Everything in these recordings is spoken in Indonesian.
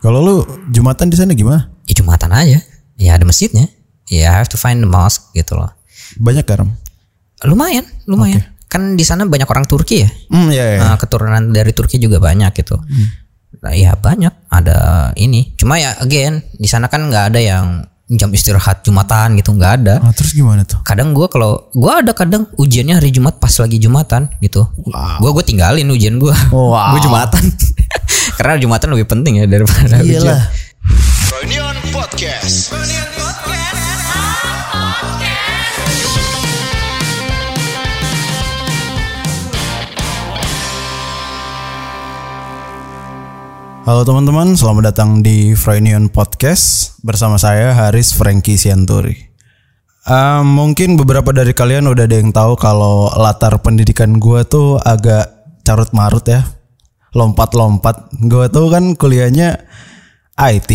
Kalau lu Jumatan di sana gimana? Ya Jumatan aja. Ya ada masjidnya. Ya I have to find the mosque gitu loh. Banyak garam. Lumayan, lumayan. Kan di sana banyak orang Turki ya. Hmm, ya, ya. Nah, keturunan dari Turki juga banyak gitu. Nah, ya banyak ada ini. Cuma ya again di sana kan nggak ada yang jam istirahat Jumatan gitu nggak ada. Ah, terus gimana tuh? Kadang gua kalau gua ada kadang ujiannya hari Jumat pas lagi Jumatan gitu. Gua gue tinggalin ujian gua. Wow. Gua Jumatan. Karena Jumatan lebih penting ya daripada ujian. Iyalah. Reunion Podcast. Halo teman-teman, selamat datang di Frenion Podcast bersama saya Haris Franky Sianturi. Eh, mungkin beberapa dari kalian udah ada yang tahu kalau latar pendidikan gue tuh agak carut marut ya, lompat-lompat. Gue tuh kan kuliahnya IT,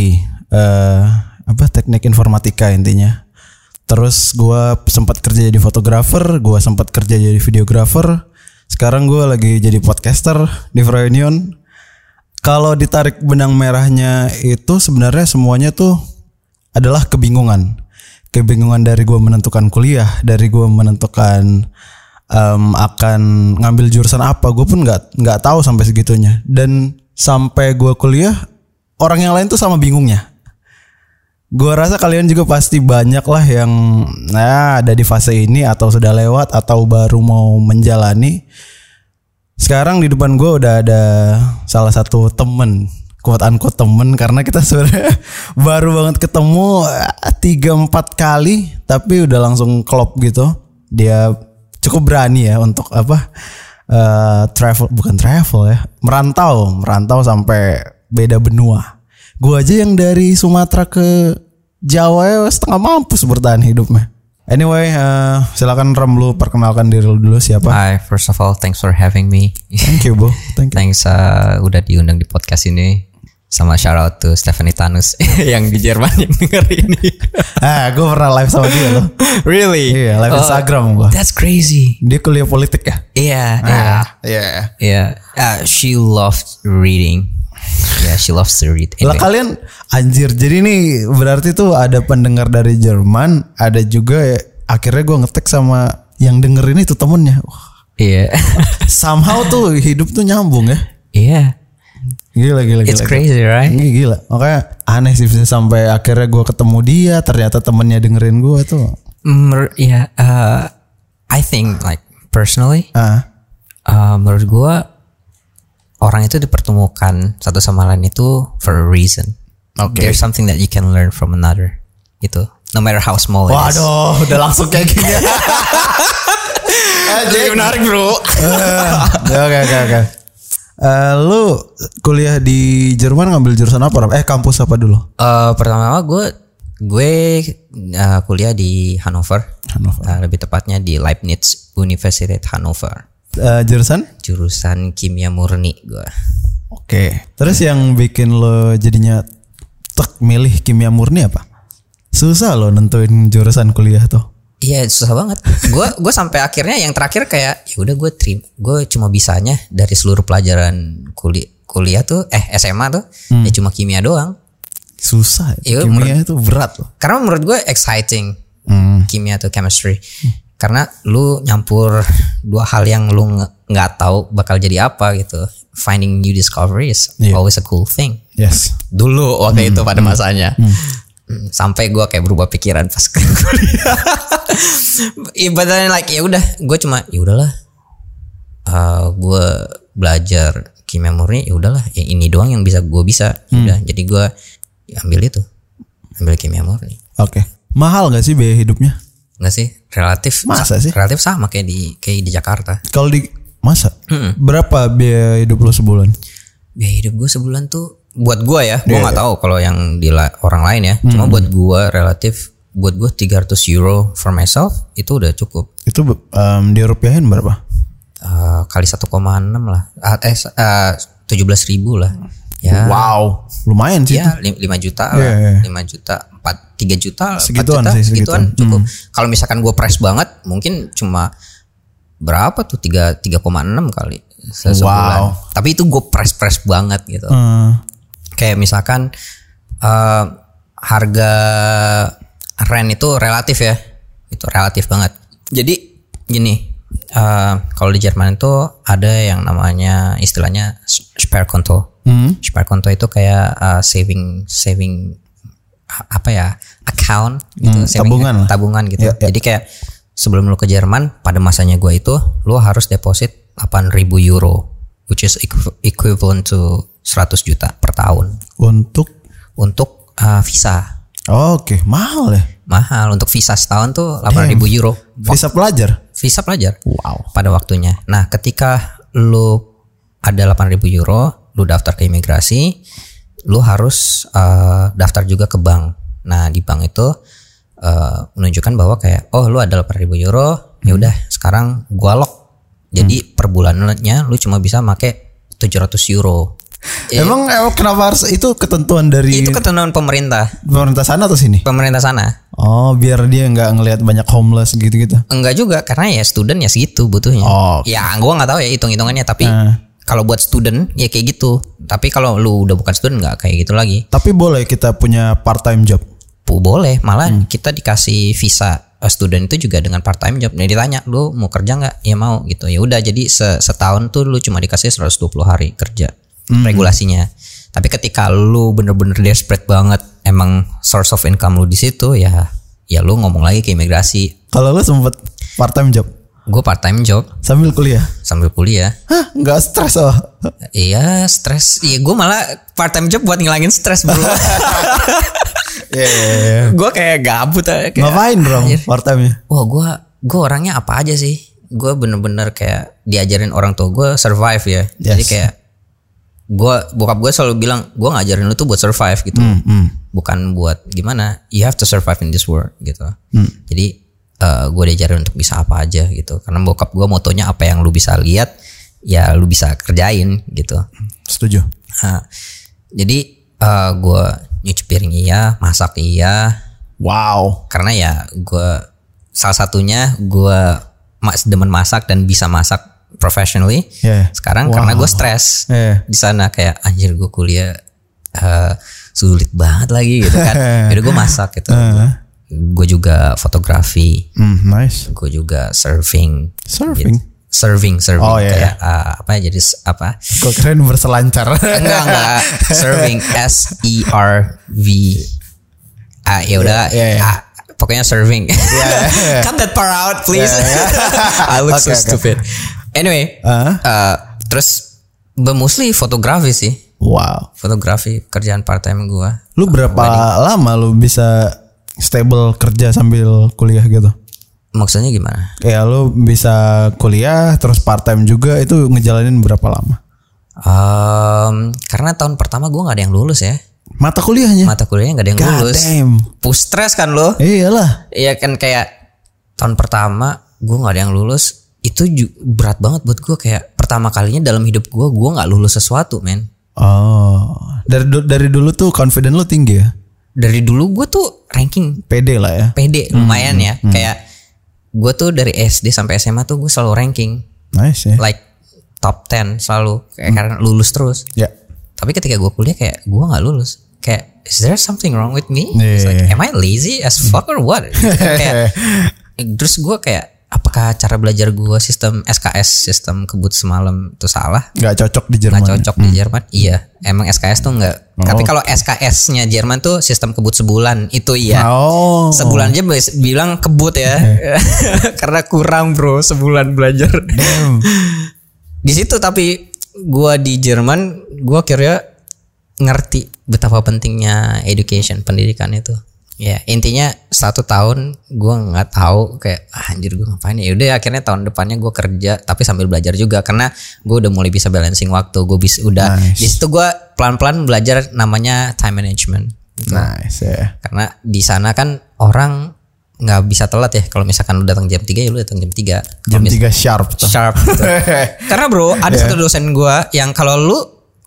eh, apa teknik informatika intinya. Terus gue sempat kerja jadi fotografer, gue sempat kerja jadi videografer. Sekarang gue lagi jadi podcaster di Frenion kalau ditarik benang merahnya itu sebenarnya semuanya tuh adalah kebingungan. Kebingungan dari gue menentukan kuliah, dari gue menentukan em, akan ngambil jurusan apa, gue pun nggak nggak tahu sampai segitunya. Dan sampai gue kuliah, orang yang lain tuh sama bingungnya. Gue rasa kalian juga pasti banyak lah yang nah, ada di fase ini atau sudah lewat atau baru mau menjalani. Sekarang di depan gue udah ada salah satu temen quote unquote temen karena kita sebenarnya baru banget ketemu eh, tiga empat kali tapi udah langsung klop gitu dia cukup berani ya untuk apa eh, travel bukan travel ya merantau merantau sampai beda benua. Gue aja yang dari Sumatera ke Jawa ya setengah mampus bertahan hidupnya. Anyway eh, silakan Ram lu perkenalkan diri lu dulu siapa? Hi, first of all, thanks for having me. thank you bro. Thank you. Thanks uh, udah diundang di podcast ini. Sama shout out to Stephanie Tanus yang di Jerman yang denger ini. ah gue pernah live sama dia loh really? Iya, live Instagram gua. That's crazy. Dia kuliah politik ya? Iya, iya. Iya. Yeah. Uh, she loves reading. Yeah, she loves to read. Lah Anyway, kalian anjir. Jadi nih berarti tuh ada pendengar dari Jerman, ada juga ya, akhirnya gue ngetek sama yang dengerin itu temennya. Iya. somehow tuh hidup tuh nyambung ya. Iya. Gila gila gila. It's crazy, right? Ini gila. Makanya aneh sih sampai akhirnya gue ketemu dia, ternyata temennya dengerin gue tuh. Mer ya, uh, I think like personally, Ah, uh, menurut gua orang itu dipertemukan satu sama lain itu for a reason. Oke. There's something that you can learn from another. Itu. No matter how small it is. waduh, udah langsung kayak gini. Jadi menarik bro. Oke oke oke. Eh, lu kuliah di Jerman ngambil jurusan apa? Eh kampus apa dulu? Eh, pertama gue gue uh, kuliah di Hannover. Hannover. Uh, lebih tepatnya di Leibniz Universität Hannover. Eh, jurusan? Jurusan kimia murni gue. Oke. Terus yang bikin lo jadinya tek milih kimia murni apa? Susah lo nentuin jurusan kuliah tuh. Iya susah banget. Gue gue sampai akhirnya yang terakhir kayak ya udah gue trim gue cuma bisanya dari seluruh pelajaran kuliah kuliah tuh eh SMA tuh ya cuma kimia doang. Susah. Iya, kimia itu berat loh. Karena menurut gue exciting Hmm. kimia atau chemistry. Karena lu nyampur dua hal yang lu nggak tahu bakal jadi apa gitu. Finding new discovery is Iya. always a cool thing. Yes. Dulu waktu itu pada masanya. Hmm, Sampai gue kayak berubah pikiran pas kuliah. Ibaratnya like ya udah, gue cuma ya udahlah. Eh gue belajar kimia murni ya udahlah, yang ini doang yang bisa gue bisa. Ya Udah, jadi gue ambil itu, ambil kimia murni. Oke. Mahal gak sih biaya hidupnya? Enggak sih, relatif Masa sih? Relatif sama kayak di kayak di Jakarta. Kalau di masa berapa biaya hidup lo sebulan? Biaya hidup gue sebulan tuh buat gue ya, gue nggak tahu kalau yang di la- orang lain ya. Cuma buat gue relatif buat gue 300 euro for myself itu udah cukup. Itu em, dirupiahin berapa? Eh, kali 1,6 lah. Ah, eh tujuh belas ribu lah. Ya. Wow, lumayan sih. Ya, 5 juta Iya, lah. iya. 5 juta, 4 3 juta, 4 Segituan juta, sih, segituan segituan. cukup. Kalau misalkan gue press banget, mungkin cuma berapa tuh 3 3,6 kali se- sebulan. Wow. Tapi itu gue press press banget gitu. Eh, Kayak misalkan eh, harga rent itu relatif ya, itu relatif banget. Jadi gini, eh, kalau di Jerman itu ada yang namanya istilahnya Sparkonto. Hmm. Sparkonto itu kayak eh, saving saving apa ya account gitu, Hmm, saving tabungan lah. tabungan gitu. Ya, ya. Jadi kayak sebelum lu ke Jerman pada masanya gue itu lu harus deposit 8.000 euro which is equ- equivalent to 100 juta per tahun Untuk untuk uh, visa. oh, Oke, mahal ya. Mahal untuk visa setahun tuh 8.000 euro. Visa pelajar. Visa pelajar. Wow. Pada waktunya. Nah, ketika lu ada 8.000 euro, lu daftar ke imigrasi, lu harus uh, daftar juga ke bank. Nah, di bank itu uh, menunjukkan bahwa kayak oh lu ada 8.000 euro, ya udah sekarang gua lock. Jadi per bulannya lu cuma bisa make 700 euro. Eh, Emang emang kenapa harus itu ketentuan dari itu ketentuan pemerintah, pemerintah sana atau sini? pemerintah sana. Oh, biar dia nggak ngelihat banyak homeless gitu-gitu. Enggak juga karena ya student ya segitu butuhnya. Oh, oke. Ya gua nggak tahu ya hitung-hitungannya tapi Nah. kalau buat student ya kayak gitu. Tapi kalau lu udah bukan student nggak kayak gitu lagi. Tapi boleh kita punya part time job. Bu, boleh malah kita dikasih visa eh, student itu juga dengan part time job. Nah ditanya lu mau kerja nggak? Ya mau gitu. Ya udah jadi se- setahun tuh lu cuma dikasih 120 hari kerja regulasinya. Tapi ketika lu bener-bener desperate banget emang source of income lu di situ ya ya lu ngomong lagi ke imigrasi. Kalau lu sempet part time job Gue part time job sambil kuliah. sambil kuliah. Hah, nggak stres oh. Iya stres. Iya gue malah part time job buat ngilangin stres bro. Iya, iya, iya. gue kayak gabut aja. Kayak, Ngapain dong part time-nya? Wah gue gue orangnya apa aja sih. Gue bener-bener kayak diajarin orang tua gue survive ya. Jadi Yes. kayak gue bokap gue selalu bilang gue ngajarin lu tuh buat survive gitu. Hmm, Bukan buat gimana. You have to survive in this world gitu. Hmm. Jadi gue diajarin untuk bisa apa aja gitu. Karena bokap gue motonya apa yang lu bisa lihat ya lu bisa kerjain gitu. Setuju. Nah, jadi eh, gue nyuci piring iya, masak iya, Wow. karena ya gue salah satunya gue mas demen masak dan bisa masak professionally. Yeah. Sekarang Wow. karena gue stres Yeah. di sana kayak anjir gue kuliah eh, sulit banget lagi gitu kan. Jadi gue masak gitu. Gue juga fotografi, Hmm, nice. gue juga surfing. Surfing. Serving, serving Oh, iya, kayak eh, apa ya jadi apa? Gue keren berselancar. enggak enggak serving S E R V ah ya udah Iya, iya. ah, pokoknya serving iya. cut that part out please Iya, I look so Oke, oke. stupid anyway Ah. uh, terus mostly fotografi sih wow. fotografi kerjaan part time gua Lu berapa lama lu bisa stable kerja sambil kuliah gitu? maksudnya gimana Kayak lu bisa kuliah terus part time juga itu ngejalanin berapa lama? um, karena tahun pertama gua nggak ada yang lulus ya Mata kuliahnya? mata kuliahnya nggak ada yang God lulus damn. push stress kan lo Iyalah. Iya kan kayak tahun pertama gue nggak ada yang lulus itu berat banget buat gue kayak pertama kalinya dalam hidup gue gue nggak lulus sesuatu men Oh, dari dari dulu tuh confident lu tinggi ya? Dari dulu gue tuh ranking Pede lah ya. PD lumayan ya. kayak gue tuh dari SD sampai SMA tuh gue selalu ranking. Nice ya. like top 10 selalu. Kayak karena lulus terus. Ya. tapi ketika gue kuliah kayak gue nggak lulus. Kayak is there something wrong with me? Iya, It's like, am I lazy as fuck or what? Kayak terus gue kayak apakah cara belajar gue sistem SKS sistem kebut semalam itu salah? Nggak cocok di Jerman. nggak cocok di Jerman? Iya emang SKS tuh nggak. Tapi kalau SKS-nya Jerman tuh sistem kebut sebulan itu iya. Oh. sebulan aja bilang kebut ya. Karena kurang bro sebulan belajar. Di situ tapi gua di Jerman gua kira ngerti betapa pentingnya education pendidikan itu ya intinya satu tahun gua nggak tahu kayak ah, anjir gua ngapain ya udah akhirnya tahun depannya gua kerja tapi sambil belajar juga karena gua udah mulai bisa balancing waktu gue bisa udah Nice. di situ gua pelan-pelan belajar namanya time management Nice ya. karena di sana kan orang nggak bisa telat ya kalau misalkan lu datang jam 3 ya lu datang jam 3 Jam 3 sharp tuh. sharp gitu. Karena bro, ada satu dosen gua yang kalau lu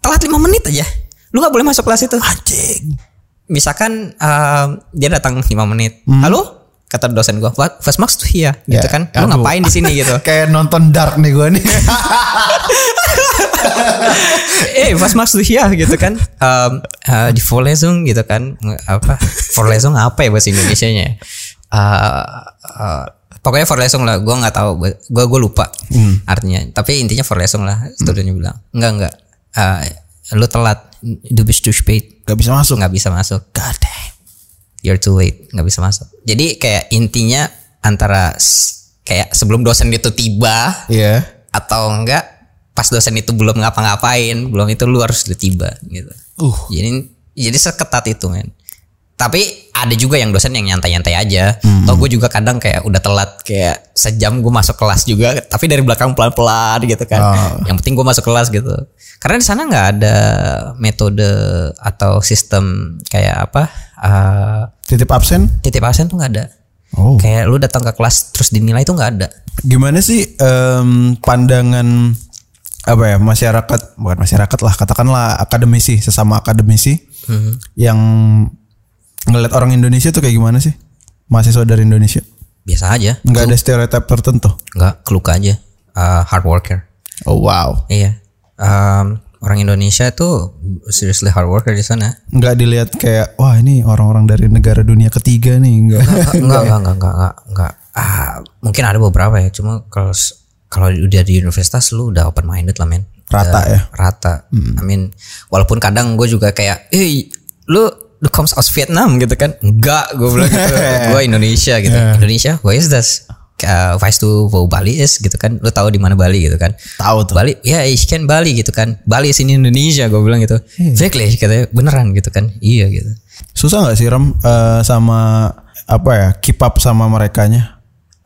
telat 5 menit aja, lu nggak boleh masuk kelas itu. Anjing. Misalkan um, dia datang 5 menit. Halo? Kata dosen gua, "What? First marks tuh here." Gitu Ya, kan. Lu aduh. ngapain di sini gitu. Kayak nonton Dark nih gue nih. eh was machst du hier gitu kan um, uh, di Vorlesung gitu kan apa Vorlesung apa ya bahasa Indonesia nya uh, pokoknya Vorlesung lah gue nggak tahu gue gue lupa artinya tapi intinya Vorlesung lah studinya bilang enggak enggak uh, lu telat du bist zu spät Gak bisa masuk. nggak bisa masuk. God damn. You're too late. Nggak bisa masuk. Jadi kayak intinya antara kayak sebelum dosen itu tiba Iya. atau enggak pas dosen itu belum ngapa-ngapain belum itu lu harus udah tiba gitu. Uh. jadi jadi seketat itu men tapi ada juga yang dosen yang nyantai-nyantai aja. Toh gue juga kadang kayak udah telat kayak sejam gue masuk kelas juga tapi dari belakang pelan-pelan gitu kan. Oh. yang penting gue masuk kelas gitu. Karena di sana nggak ada metode atau sistem kayak apa eh, Titip absen. titip absen tuh nggak ada. Oh. kayak lu datang ke kelas terus dinilai tuh nggak ada. Gimana sih em, pandangan apa ya masyarakat bukan masyarakat lah katakanlah akademisi sesama akademisi yang ngeliat orang Indonesia tuh kayak gimana sih? Mahasiswa dari Indonesia? Biasa aja. Nggak ada stereotip tertentu? Nggak keluka aja. Eh, hard worker. Oh wow. Iya. Em, orang Indonesia tuh seriously hard worker di sana. Nggak dilihat kayak wah ini orang-orang dari negara dunia ketiga nih nggak. Enggak enggak enggak enggak enggak enggak ah mungkin ada beberapa ya cuma kalau kalau udah di universitas lu udah open minded lah men. Rata Udah ya? rata. I mean walaupun kadang gue juga kayak eh lu lu comes aus Vietnam gitu kan. Enggak gue bilang gitu. Gue Indonesia gitu. Indonesia where is this? Uh, weißt du wo Bali is? gitu kan. Lu tahu di mana Bali? gitu kan. Tahu tuh. Bali ya ich kan Bali gitu kan. Bali sini Indonesia gue bilang gitu. Wirklich katanya. Beneran gitu kan. Iya gitu. Susah nggak sih Ram eh, sama apa ya keep up sama merekanya?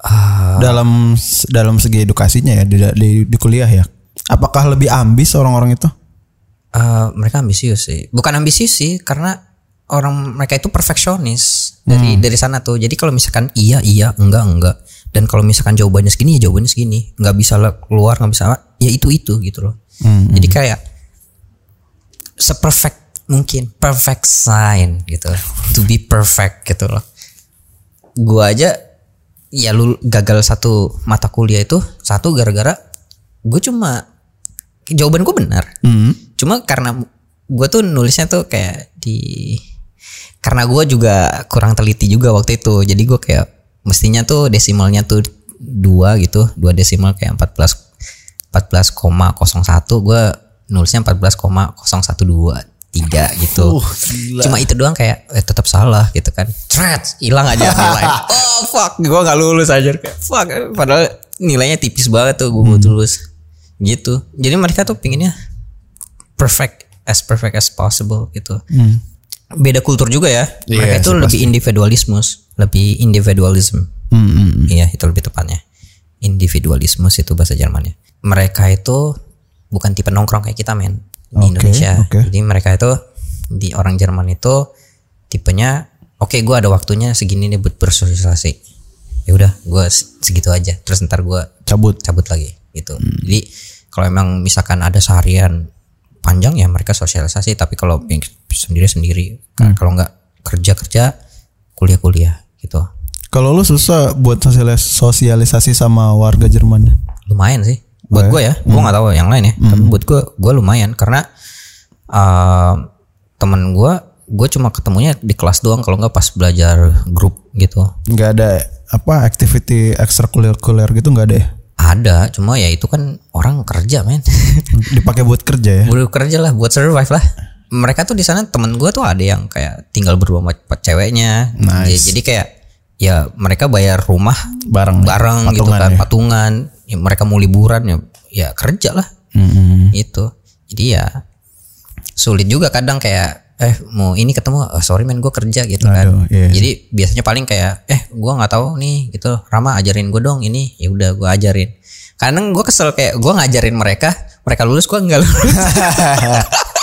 Ah. dalam dalam segi edukasinya ya di, di, di kuliah ya. Apakah lebih ambis orang-orang itu? Eh, mereka ambisius sih. Bukan ambisius sih, karena orang mereka itu perfeksionis dari dari sana tuh. Jadi kalau misalkan iya iya, enggak enggak. Dan kalau misalkan jawabannya segini ya jawabannya segini. Nggak bisa keluar, nggak bisa ya itu itu gitu loh. Jadi kayak seperfect mungkin, perfect sign gitu. To be perfect gitu loh. Gua aja ya lu gagal satu mata kuliah itu satu gara-gara gue cuma jawaban gue benar cuma karena gue tuh nulisnya tuh kayak di karena gue juga kurang teliti juga waktu itu. Jadi gue kayak mestinya tuh desimalnya tuh dua gitu. Dua desimal kayak 14 14,01 gue nulisnya 14,012 tiga gitu. cuma itu doang kayak eh, tetap salah gitu kan. Thread hilang aja nilai. Oh fuck. Gue nggak lulus aja kayak fuck. Padahal nilainya tipis banget tuh gue Hmm. lulus. Gitu. Jadi mereka tuh pinginnya perfect as perfect as possible gitu beda kultur juga ya. Iya mereka itu sih, lebih individualismus lebih individualism. Hmm, Iya itu lebih tepatnya. Individualismus itu bahasa Jermannya. Mereka itu Bukan tipe nongkrong kayak kita men Di Oke, Indonesia. oke. Jadi mereka itu Di orang Jerman itu Tipenya Oke gue ada waktunya segini nih buat bersosialisasi. Ya udah gue segitu aja. Terus ntar gue cabut. cabut lagi gitu. Jadi Kalau emang misalkan ada seharian Panjang ya mereka sosialisasi Tapi kalau yang sendiri-sendiri Kalau nggak kerja-kerja Kuliah-kuliah gitu. Kalau lu susah buat sosialis sosialisasi sama warga Jerman lumayan sih. Buat gue ya. gue nggak tahu yang lain ya tapi buat gue gue lumayan. Karena uh, temen gue gue cuma ketemunya di kelas doang kalau nggak pas belajar grup gitu. Nggak ada apa activity ekstrakurikuler gitu nggak ada ya ada cuma ya itu kan orang kerja men. Dipakai buat kerja ya? Buat kerja lah buat survive lah. Mereka tuh di sana temen gue tuh ada yang kayak tinggal berdua sama ceweknya. Nice. jadi, jadi kayak ya mereka bayar rumah bareng bareng gitu kan ya? patungan. Ya, mereka mau liburan ya ya kerja lah. Mm-mm. itu jadi ya sulit juga kadang kayak eh mau ini ketemu oh, sorry men gue kerja gitu Aduh, kan iya. jadi biasanya paling kayak eh gue nggak tahu nih gitu Rama ajarin gue dong ini ya udah gue ajarin kadang gue kesel kayak gue ngajarin mereka mereka lulus gue nggak lulus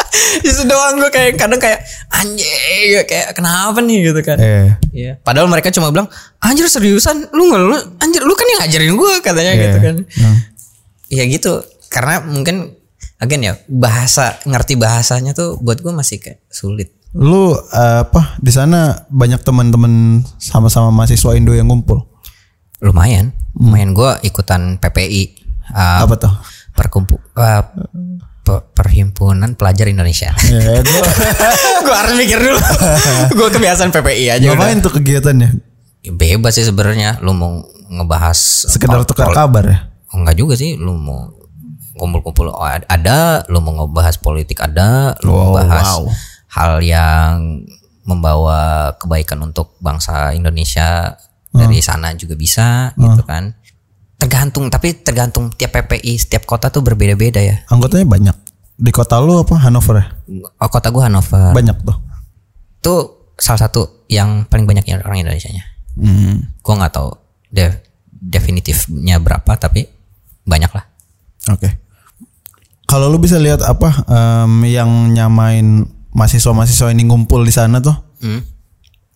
itu doang gue kayak kadang kayak anjing kayak kenapa nih gitu kan eh Iya. Padahal mereka cuma bilang, anjir seriusan, lu nggak lu, anjir lu kan yang ngajarin gue katanya Iya. gitu kan. Hmm. Ya gitu, karena mungkin, again ya bahasa ngerti bahasanya tuh buat gue masih kayak sulit. lu eh, apa di sana banyak teman-teman sama-sama mahasiswa Indo yang ngumpul Lumayan, lumayan gue ikutan PPI, uh, apa tuh perkumpu, uh, Pe- Perhimpunan Pelajar Indonesia. Ya, gua gue harus mikir dulu. gue kebiasaan PPI aja ngapain tuh kegiatannya? Ya, Bebas sih sebenarnya. Lu mau ngebahas Sekedar tukar kabar ya? Oh, enggak juga sih. Lu mau kumpul-kumpul oh, ad- ada. Lu mau ngebahas politik ada. Lu mau Wow, bahas wow. hal yang membawa kebaikan untuk bangsa Indonesia dari sana juga bisa gitu kan. Tergantung tapi tergantung tiap PPI setiap kota tuh berbeda-beda ya. Anggotanya banyak. Di kota lu apa Hanover ya? Oh, kota gua Hannover. Banyak tuh. itu salah satu yang paling banyak ya orang Indonesia nya. Hmm. Gue nggak tahu de- definitifnya berapa tapi banyak lah. Oke. Kalau lu bisa lihat apa em, yang nyamain mahasiswa-mahasiswa ini ngumpul di sana tuh? Hmm.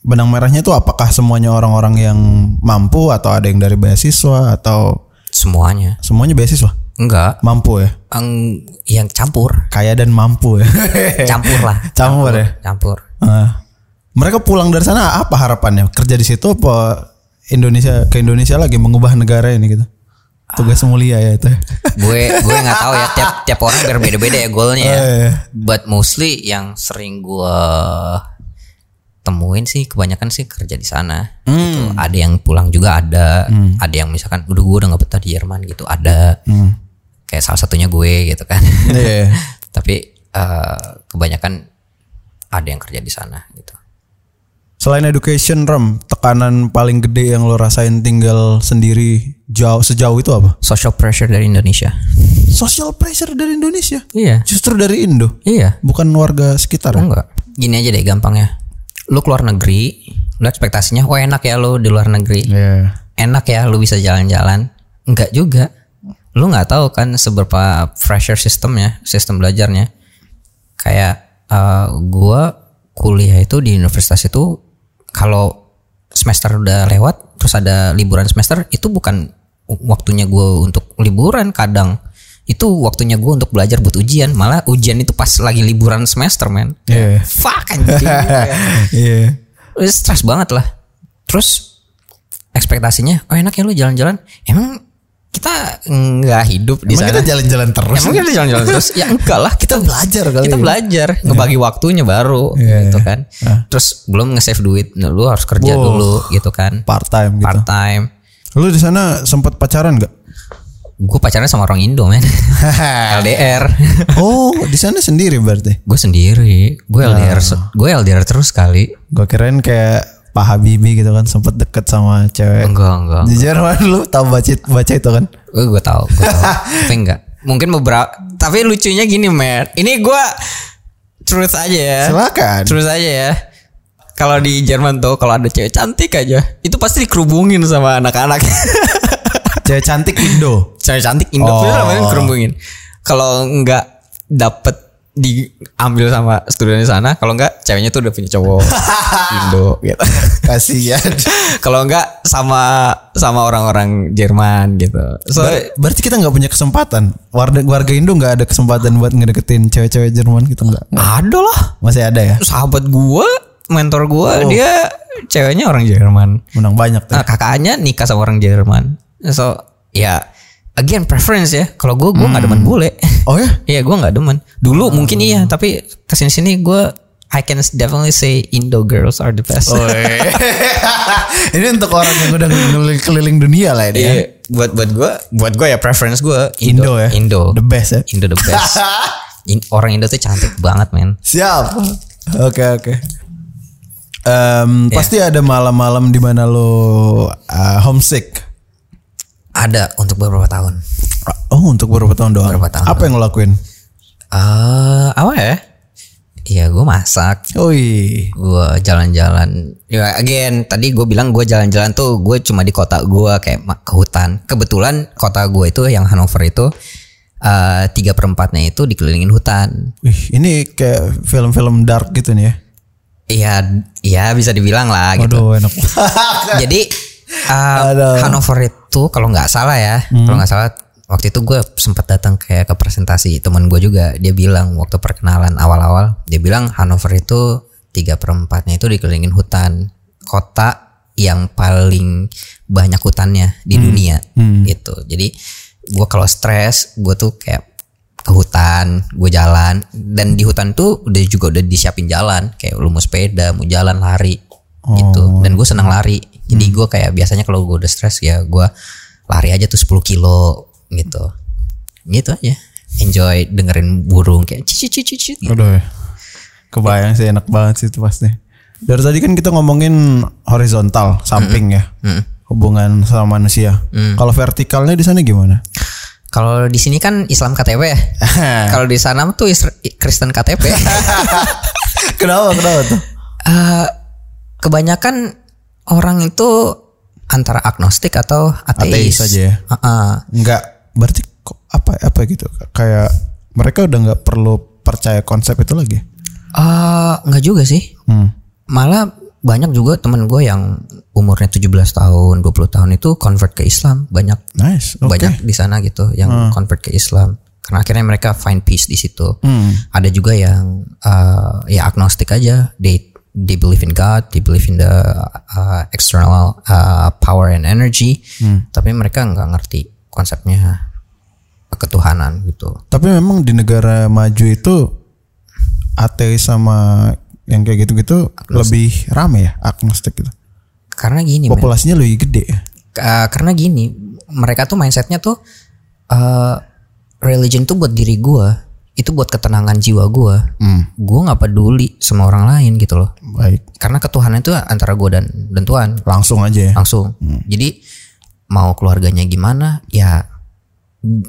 Benang merahnya tuh apakah semuanya orang-orang yang mampu atau ada yang dari beasiswa atau Semuanya semuanya beasiswa? enggak Mampu ya? Ang, yang campur Kaya dan mampu ya. campur lah Campur ya? campur Ah. mereka pulang dari sana apa harapannya? Kerja di situ apa Indonesia ke Indonesia lagi mengubah negara ini gitu? Tugas mulia ya itu. gue gue nggak tahu ya tiap tiap orang berbeda-beda ya goalnya ya. Eh, but mostly yang sering gue temuin sih kebanyakan sih kerja di sana. Gitu. ada yang pulang juga ada. Ada yang misalkan udah gue udah nggak betah di Jerman gitu ada. Kayak salah satunya gue gitu kan. Iya. tapi eh, kebanyakan ada yang kerja di sana gitu Selain education Ram, tekanan paling gede yang lo rasain tinggal sendiri jauh sejauh itu apa? social pressure dari Indonesia Social pressure dari Indonesia. iya Justru dari Indo, iya bukan warga sekitar. ya? enggak gini aja deh gampangnya lu keluar negeri lu ekspektasinya oh enak ya lu di luar negeri Iya. enak ya lu bisa jalan-jalan enggak juga lu nggak tahu kan seberapa pressure sistemnya sistem belajarnya kayak eh, gua kuliah itu di universitas itu kalau semester udah lewat terus ada liburan semester itu bukan waktunya gue untuk liburan kadang itu waktunya gue untuk belajar buat ujian malah ujian itu pas lagi liburan semester men Iya. fuck anjing Iya. Udah stres banget lah. Terus ekspektasinya, oh enak ya lu jalan-jalan. Emang kita nggak hidup di Emang sana? kita jalan-jalan terus. Emang kita jalan-jalan terus? Ya enggak lah, kita belajar kali Kita ya. belajar, ngebagi waktunya baru Iya, gitu iya. kan. Terus belum nge-save duit, nah, lu harus kerja Wow. dulu gitu kan. part time gitu. Part time. Lu di sana sempat pacaran gak? Gue pacaran sama orang Indo men. LDR. oh, di sana sendiri berarti. gue sendiri. Gue LDR, Ah. gue LDR terus kali. Gue kirain kayak Pak Habibie gitu kan sempat deket sama cewek. Enggak, enggak. Di Jerman lu tahu baca baca itu kan? Gue gue tahu, gue tahu. tapi enggak. Mungkin beberapa. Tapi lucunya gini, Mer. Ini gue truth aja ya. Silakan. Truth aja ya. Kalau di Jerman tuh kalau ada cewek cantik aja, itu pasti dikerubungin sama anak-anak. Cewek cantik Indo. cewek cantik Indo Oh. bener namanya dikerubungin. Kalau enggak dapet diambil sama di sana, kalau enggak ceweknya tuh udah punya cowok Indo gitu. Kasihan. kalau enggak sama sama orang-orang Jerman gitu. So Ber- berarti kita nggak punya kesempatan. Warga warga Indo nggak ada kesempatan buat ngedeketin cewek-cewek Jerman gitu nggak? Nggak. ada lah. Masih ada ya? sahabat gua, mentor gua, Oh. dia ceweknya orang Jerman. Menang banyak tuh. Nah, kakaknya nikah sama orang Jerman. So, ya again preference ya. Kalau gua gua nggak demen bule. Oh ya? Iya, gua nggak demen. Dulu mungkin iya, tapi ke sini sini gua I can definitely say Indo girls are the best. Oh, iya. Ini untuk orang yang udah keliling, keliling dunia lah ini. ya. Iya, buat buat gua, buat gua ya preference gua Indo ya? Indo. The best ya? Indo the best. In- orang Indo tuh cantik banget, men. Siap. Oke oke. Em, Pasti ada malam-malam di mana lo uh, homesick. Ada untuk beberapa tahun. Oh untuk beberapa tahun doang. Beberapa tahun Apa yang lo lakuin? Eh, apa ya? Iya, gue masak. Oi. gue jalan-jalan ya again tadi gue bilang gue jalan-jalan tuh gue cuma di kota gue kayak ke hutan kebetulan kota gue itu yang Hanover itu eh, tiga perempatnya itu dikelilingin hutan Wih, ini kayak film-film dark gitu nih ya. iya iya bisa dibilang lah gitu Waduh enak. jadi Aduh. Hanover itu kalau nggak salah ya kalau nggak salah waktu itu gue sempat datang kayak ke presentasi teman gue juga. Dia bilang waktu perkenalan awal-awal dia bilang Hanover itu tiga perempatnya itu dikelilingin hutan. Kota yang paling banyak hutannya di dunia gitu. Jadi gue kalau stres gue tuh kayak ke hutan, gue jalan. Dan di hutan tuh udah juga udah disiapin jalan, kayak lu mau sepeda, mau jalan lari gitu. Dan gue senang lari, jadi gue kayak biasanya kalau gue udah stres ya gue lari aja tuh 10 kilo gitu, gitu aja. Enjoy dengerin burung kayak cici cici cici. Gitu. Aduh ya. Kebayang sih enak banget sih itu pasti. Dari tadi kan kita ngomongin horizontal, samping ya. Hubungan sama manusia. Kalau vertikalnya di sana gimana? Kalau di sini kan Islam KTP ya. kalau di sana tuh Is- Kristen KTP. kenapa? Kenapa tuh? Eh, kebanyakan orang itu antara agnostik atau ateis. Ateis aja ya? Heeh. Enggak, berarti kok apa apa gitu? Kayak mereka udah nggak perlu percaya konsep itu lagi. Eh, nggak juga sih. Hmm. Malah banyak juga temen gue yang umurnya 17 tahun, 20 tahun itu convert ke Islam. Banyak Nice. Oke. banyak di sana gitu yang convert ke Islam. Karena akhirnya mereka find peace di situ. Ada juga yang uh, ya agnostik aja. They they believe in God, they believe in the uh, external uh, power and energy. Tapi mereka nggak ngerti konsepnya ketuhanan gitu. Tapi memang di negara maju itu ateis sama yang kayak gitu-gitu lebih rame ya agnostik gitu. Karena gini, men. Populasinya lebih gede. Uh, karena gini, mereka tuh mindsetnya tuh uh, religion tuh buat diri gua, itu buat ketenangan jiwa gua. Gua nggak peduli sama orang lain gitu loh. Baik. Karena ketuhanan itu antara gua dan dan Tuhan Langsung aja ya. langsung. Jadi mau keluarganya gimana, ya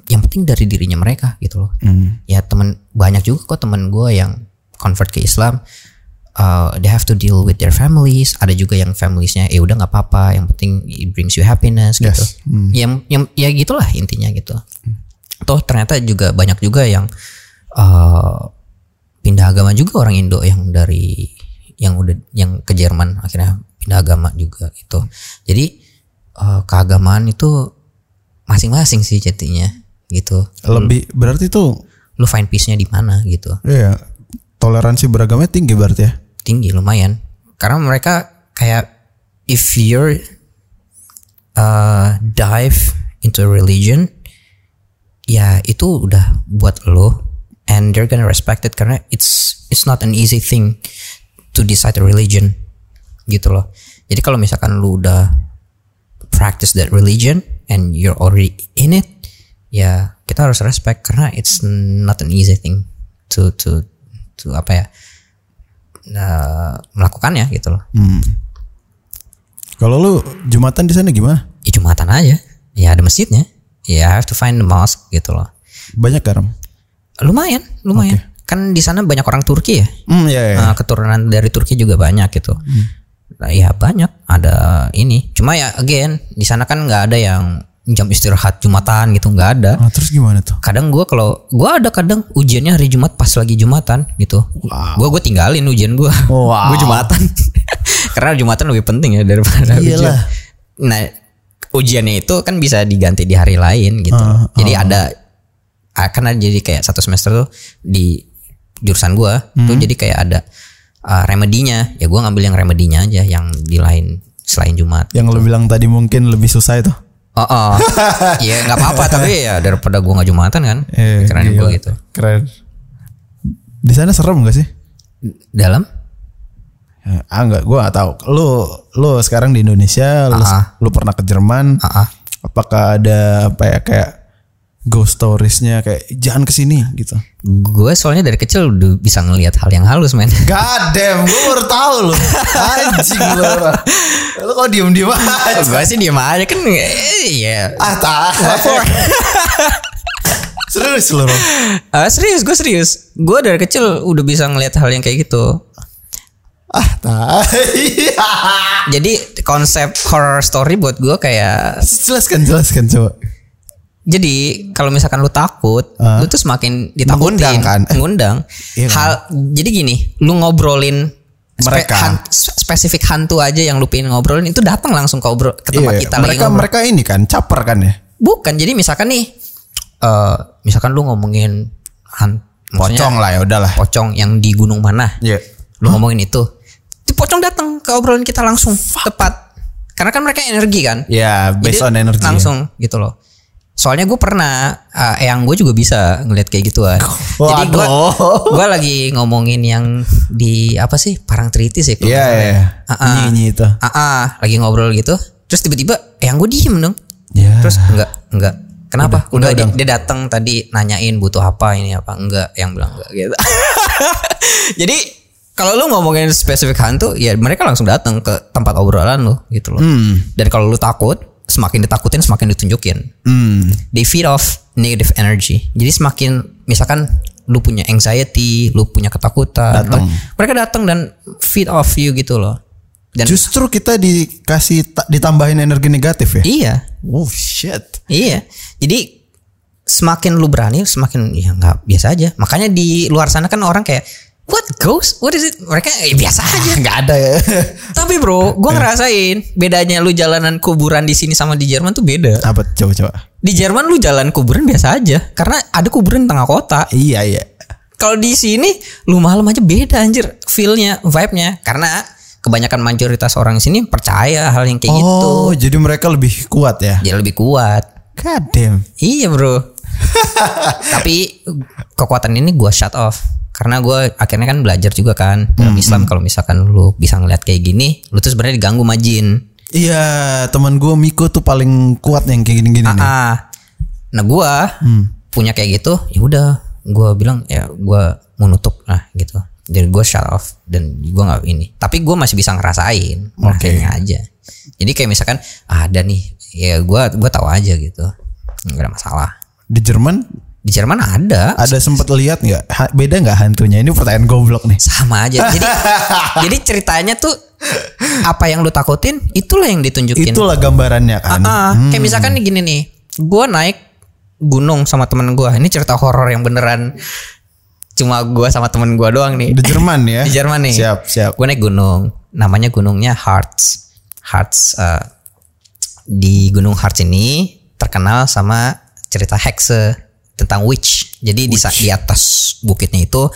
yang penting dari dirinya mereka gitu loh. Ya temen banyak juga kok temen gua yang convert ke Islam. uh, they have to deal with their families. Ada juga yang familiesnya ya udah nggak apa-apa. Yang penting it brings you happiness gitu. Yes. Yang yang ya gitulah intinya gitu. Toh ternyata juga banyak juga yang uh, pindah agama juga orang Indo yang dari yang udah yang ke Jerman akhirnya pindah agama juga gitu. Jadi uh, keagamaan itu masing-masing sih jadinya gitu. Lebih berarti tuh Lu find peace-nya di mana gitu. ya toleransi beragamanya tinggi berarti ya. tinggi lumayan karena mereka kayak if you're uh, dive into religion ya itu udah buat lo and they're gonna respect it karena it's it's not an easy thing to decide a religion gitu loh jadi kalau misalkan lu udah practice that religion and you're already in it ya kita harus respect karena it's not an easy thing to to to apa ya uh, melakukannya gitu loh. Kalau lu jumatan di sana gimana? Ya jumatan aja. Ya ada masjidnya. Ya I have to find the mosque gitu loh. Banyak garam. Lumayan, lumayan. Kan di sana banyak orang Turki ya. Hmm, ya ya. Nah, keturunan dari Turki juga banyak gitu. Nah, ya banyak ada ini. Cuma ya again di sana kan nggak ada yang jam istirahat jumatan gitu nggak ada. Ah, terus gimana tuh? Kadang gue kalau gue ada kadang ujiannya hari Jumat pas lagi Jumatan gitu. Gue gue tinggalin ujian gue. Wow. gue Jumatan. Karena Jumatan lebih penting ya daripada ujian. Iyalah. Nah ujiannya itu kan bisa diganti di hari lain gitu. Ah, jadi ada akan ada jadi kayak satu semester tuh di jurusan gue Hmm. tuh jadi kayak ada uh, remedinya. Ya gue ngambil yang remedinya aja yang di lain selain Jumat. Yang lu bilang tadi mungkin lebih susah itu. Oh, oh. ya nggak apa-apa tapi ya daripada gue nggak jumatan kan. Eh, Keren gue gitu. Keren. Di sana serem gak sih? Dalam? Ya, ah enggak, gua gak tahu. Lu lu sekarang di Indonesia, lu, Ah. lu pernah ke Jerman. Ah, ah. Apakah ada apa ya kayak ghost storiesnya kayak jangan ke sini gitu. Gue soalnya dari kecil udah bisa ngelihat hal yang halus men. God damn, gue baru tahu lu. Anjing lu. Lu kok diem-diem aja? gue sih diem aja kan. eh, Iya. Ah, tak. Serius Rom? Ah, serius gue serius. Gue dari kecil udah bisa ngelihat hal yang kayak gitu. Ah, tak. Jadi konsep horror story buat gue kayak jelaskan, jelaskan coba. Jadi kalau misalkan lu takut, lu tuh semakin ditakutin, Mengundang kan? Mengundang. Iya kan? Hal jadi gini, lu ngobrolin spe- Mereka. han- spesifik hantu aja yang lu pengen ngobrolin itu datang langsung ke obrol ke tempat Iya, kita mereka ngobrol. mereka ini kan caper kan ya? Bukan, jadi misalkan nih eh misalkan lu ngomongin han maksudnya Pocong lah ya udahlah. pocong yang di gunung mana. Iya. Lu ngomongin itu. Itu pocong datang ke obrolan kita langsung tepat. Karena kan mereka energi kan. Ya, based Jadi on energy. Langsung gitu loh. Soalnya gue pernah uh, yang gue juga bisa ngeliat kayak gituan. Jadi gue Waduh. gue lagi ngomongin yang di apa sih Parangtritis ya? Iya salah iya. ya. Ah, ah. Nyi itu. Ah, ah, lagi ngobrol gitu. Terus tiba-tiba yang gue diem dong. Ya. Terus enggak enggak. Kenapa? Udah, Udah, udah, dia, dia datang tadi nanyain butuh apa ini apa enggak yang bilang enggak gitu. Jadi kalau lu ngomongin spesifik hantu, ya mereka langsung datang ke tempat obrolan lu gitu loh. Hmm. Dan kalau lu takut, semakin ditakutin semakin ditunjukin. Hmm. They feed off negative energy. Jadi semakin misalkan lu punya anxiety, lu punya ketakutan, Datang. mereka datang dan feed off you gitu loh. Dan Justru kita dikasih ta- ditambahin energi negatif ya. iya, Oh shit. Iya. Jadi semakin lu berani semakin ya nggak biasa aja. Makanya di luar sana kan orang kayak what ghost? What is it? Mereka eh, biasa aja. Nggak ada ya. Tapi bro, gue ngerasain bedanya lu jalanan kuburan di sini sama di Jerman tuh beda. Apa coba coba. Di Jerman lu jalan kuburan biasa aja karena ada kuburan di tengah kota. Iya iya. Kalau di sini lu malam aja beda anjir feel-nya, vibe-nya karena kebanyakan mayoritas orang di sini percaya hal yang kayak gitu. Oh, jadi mereka lebih kuat ya. Dia lebih kuat. God damn. Iya bro. Tapi kekuatan ini gue shut off karena gue akhirnya kan belajar juga kan dalam Islam kalau misalkan lu bisa ngeliat kayak gini, lu tuh sebenarnya diganggu sama jin. Iya, teman gue Miko tuh paling kuat yang kayak gini-gini nih. Ah, nah gue punya kayak gitu, ya udah gue bilang ya gue mau nutup lah gitu. Jadi gue shut off dan gue nggak ini. Tapi gue masih bisa ngerasain, makanya aja. Jadi kayak misalkan ah, ada nih, ya gue gua tahu aja gitu, nggak ada masalah. Di Jerman Di Jerman ada, ada sempat lihat nggak? Beda nggak hantunya? Ini pertanyaan goblok nih. sama aja. Jadi jadi ceritanya tuh apa yang lu takutin itulah yang ditunjukin. Itulah gambarannya kan. Ah, kayak misalkan nih gini nih, gue naik gunung sama temen gue. Ini cerita horor yang beneran cuma gue sama temen gue doang nih. Di Jerman ya. Di Jerman nih. Siap siap. Gue naik gunung, namanya gunungnya Harz. Harz eh, di Gunung Harz ini terkenal sama cerita hexe tentang witch. Jadi di sa- di atas bukitnya itu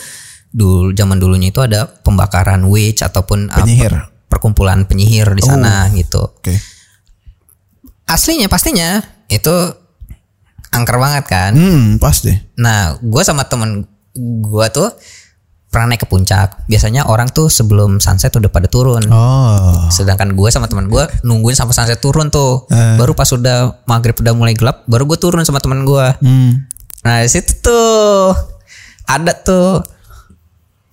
dulu zaman dulunya itu ada pembakaran witch ataupun eh, Penyihir. perkumpulan penyihir di sana gitu. Oke. Aslinya pastinya itu angker banget kan. Hmm, pasti. Nah, gue sama temen gue tuh pernah naik ke puncak. Biasanya orang tuh sebelum sunset udah pada turun. Oh. Sedangkan gue sama teman gue nungguin sampai sunset turun tuh. Eh. Baru pas udah maghrib udah mulai gelap, baru gue turun sama teman gue. Hmm. Nah di situ tuh ada tuh.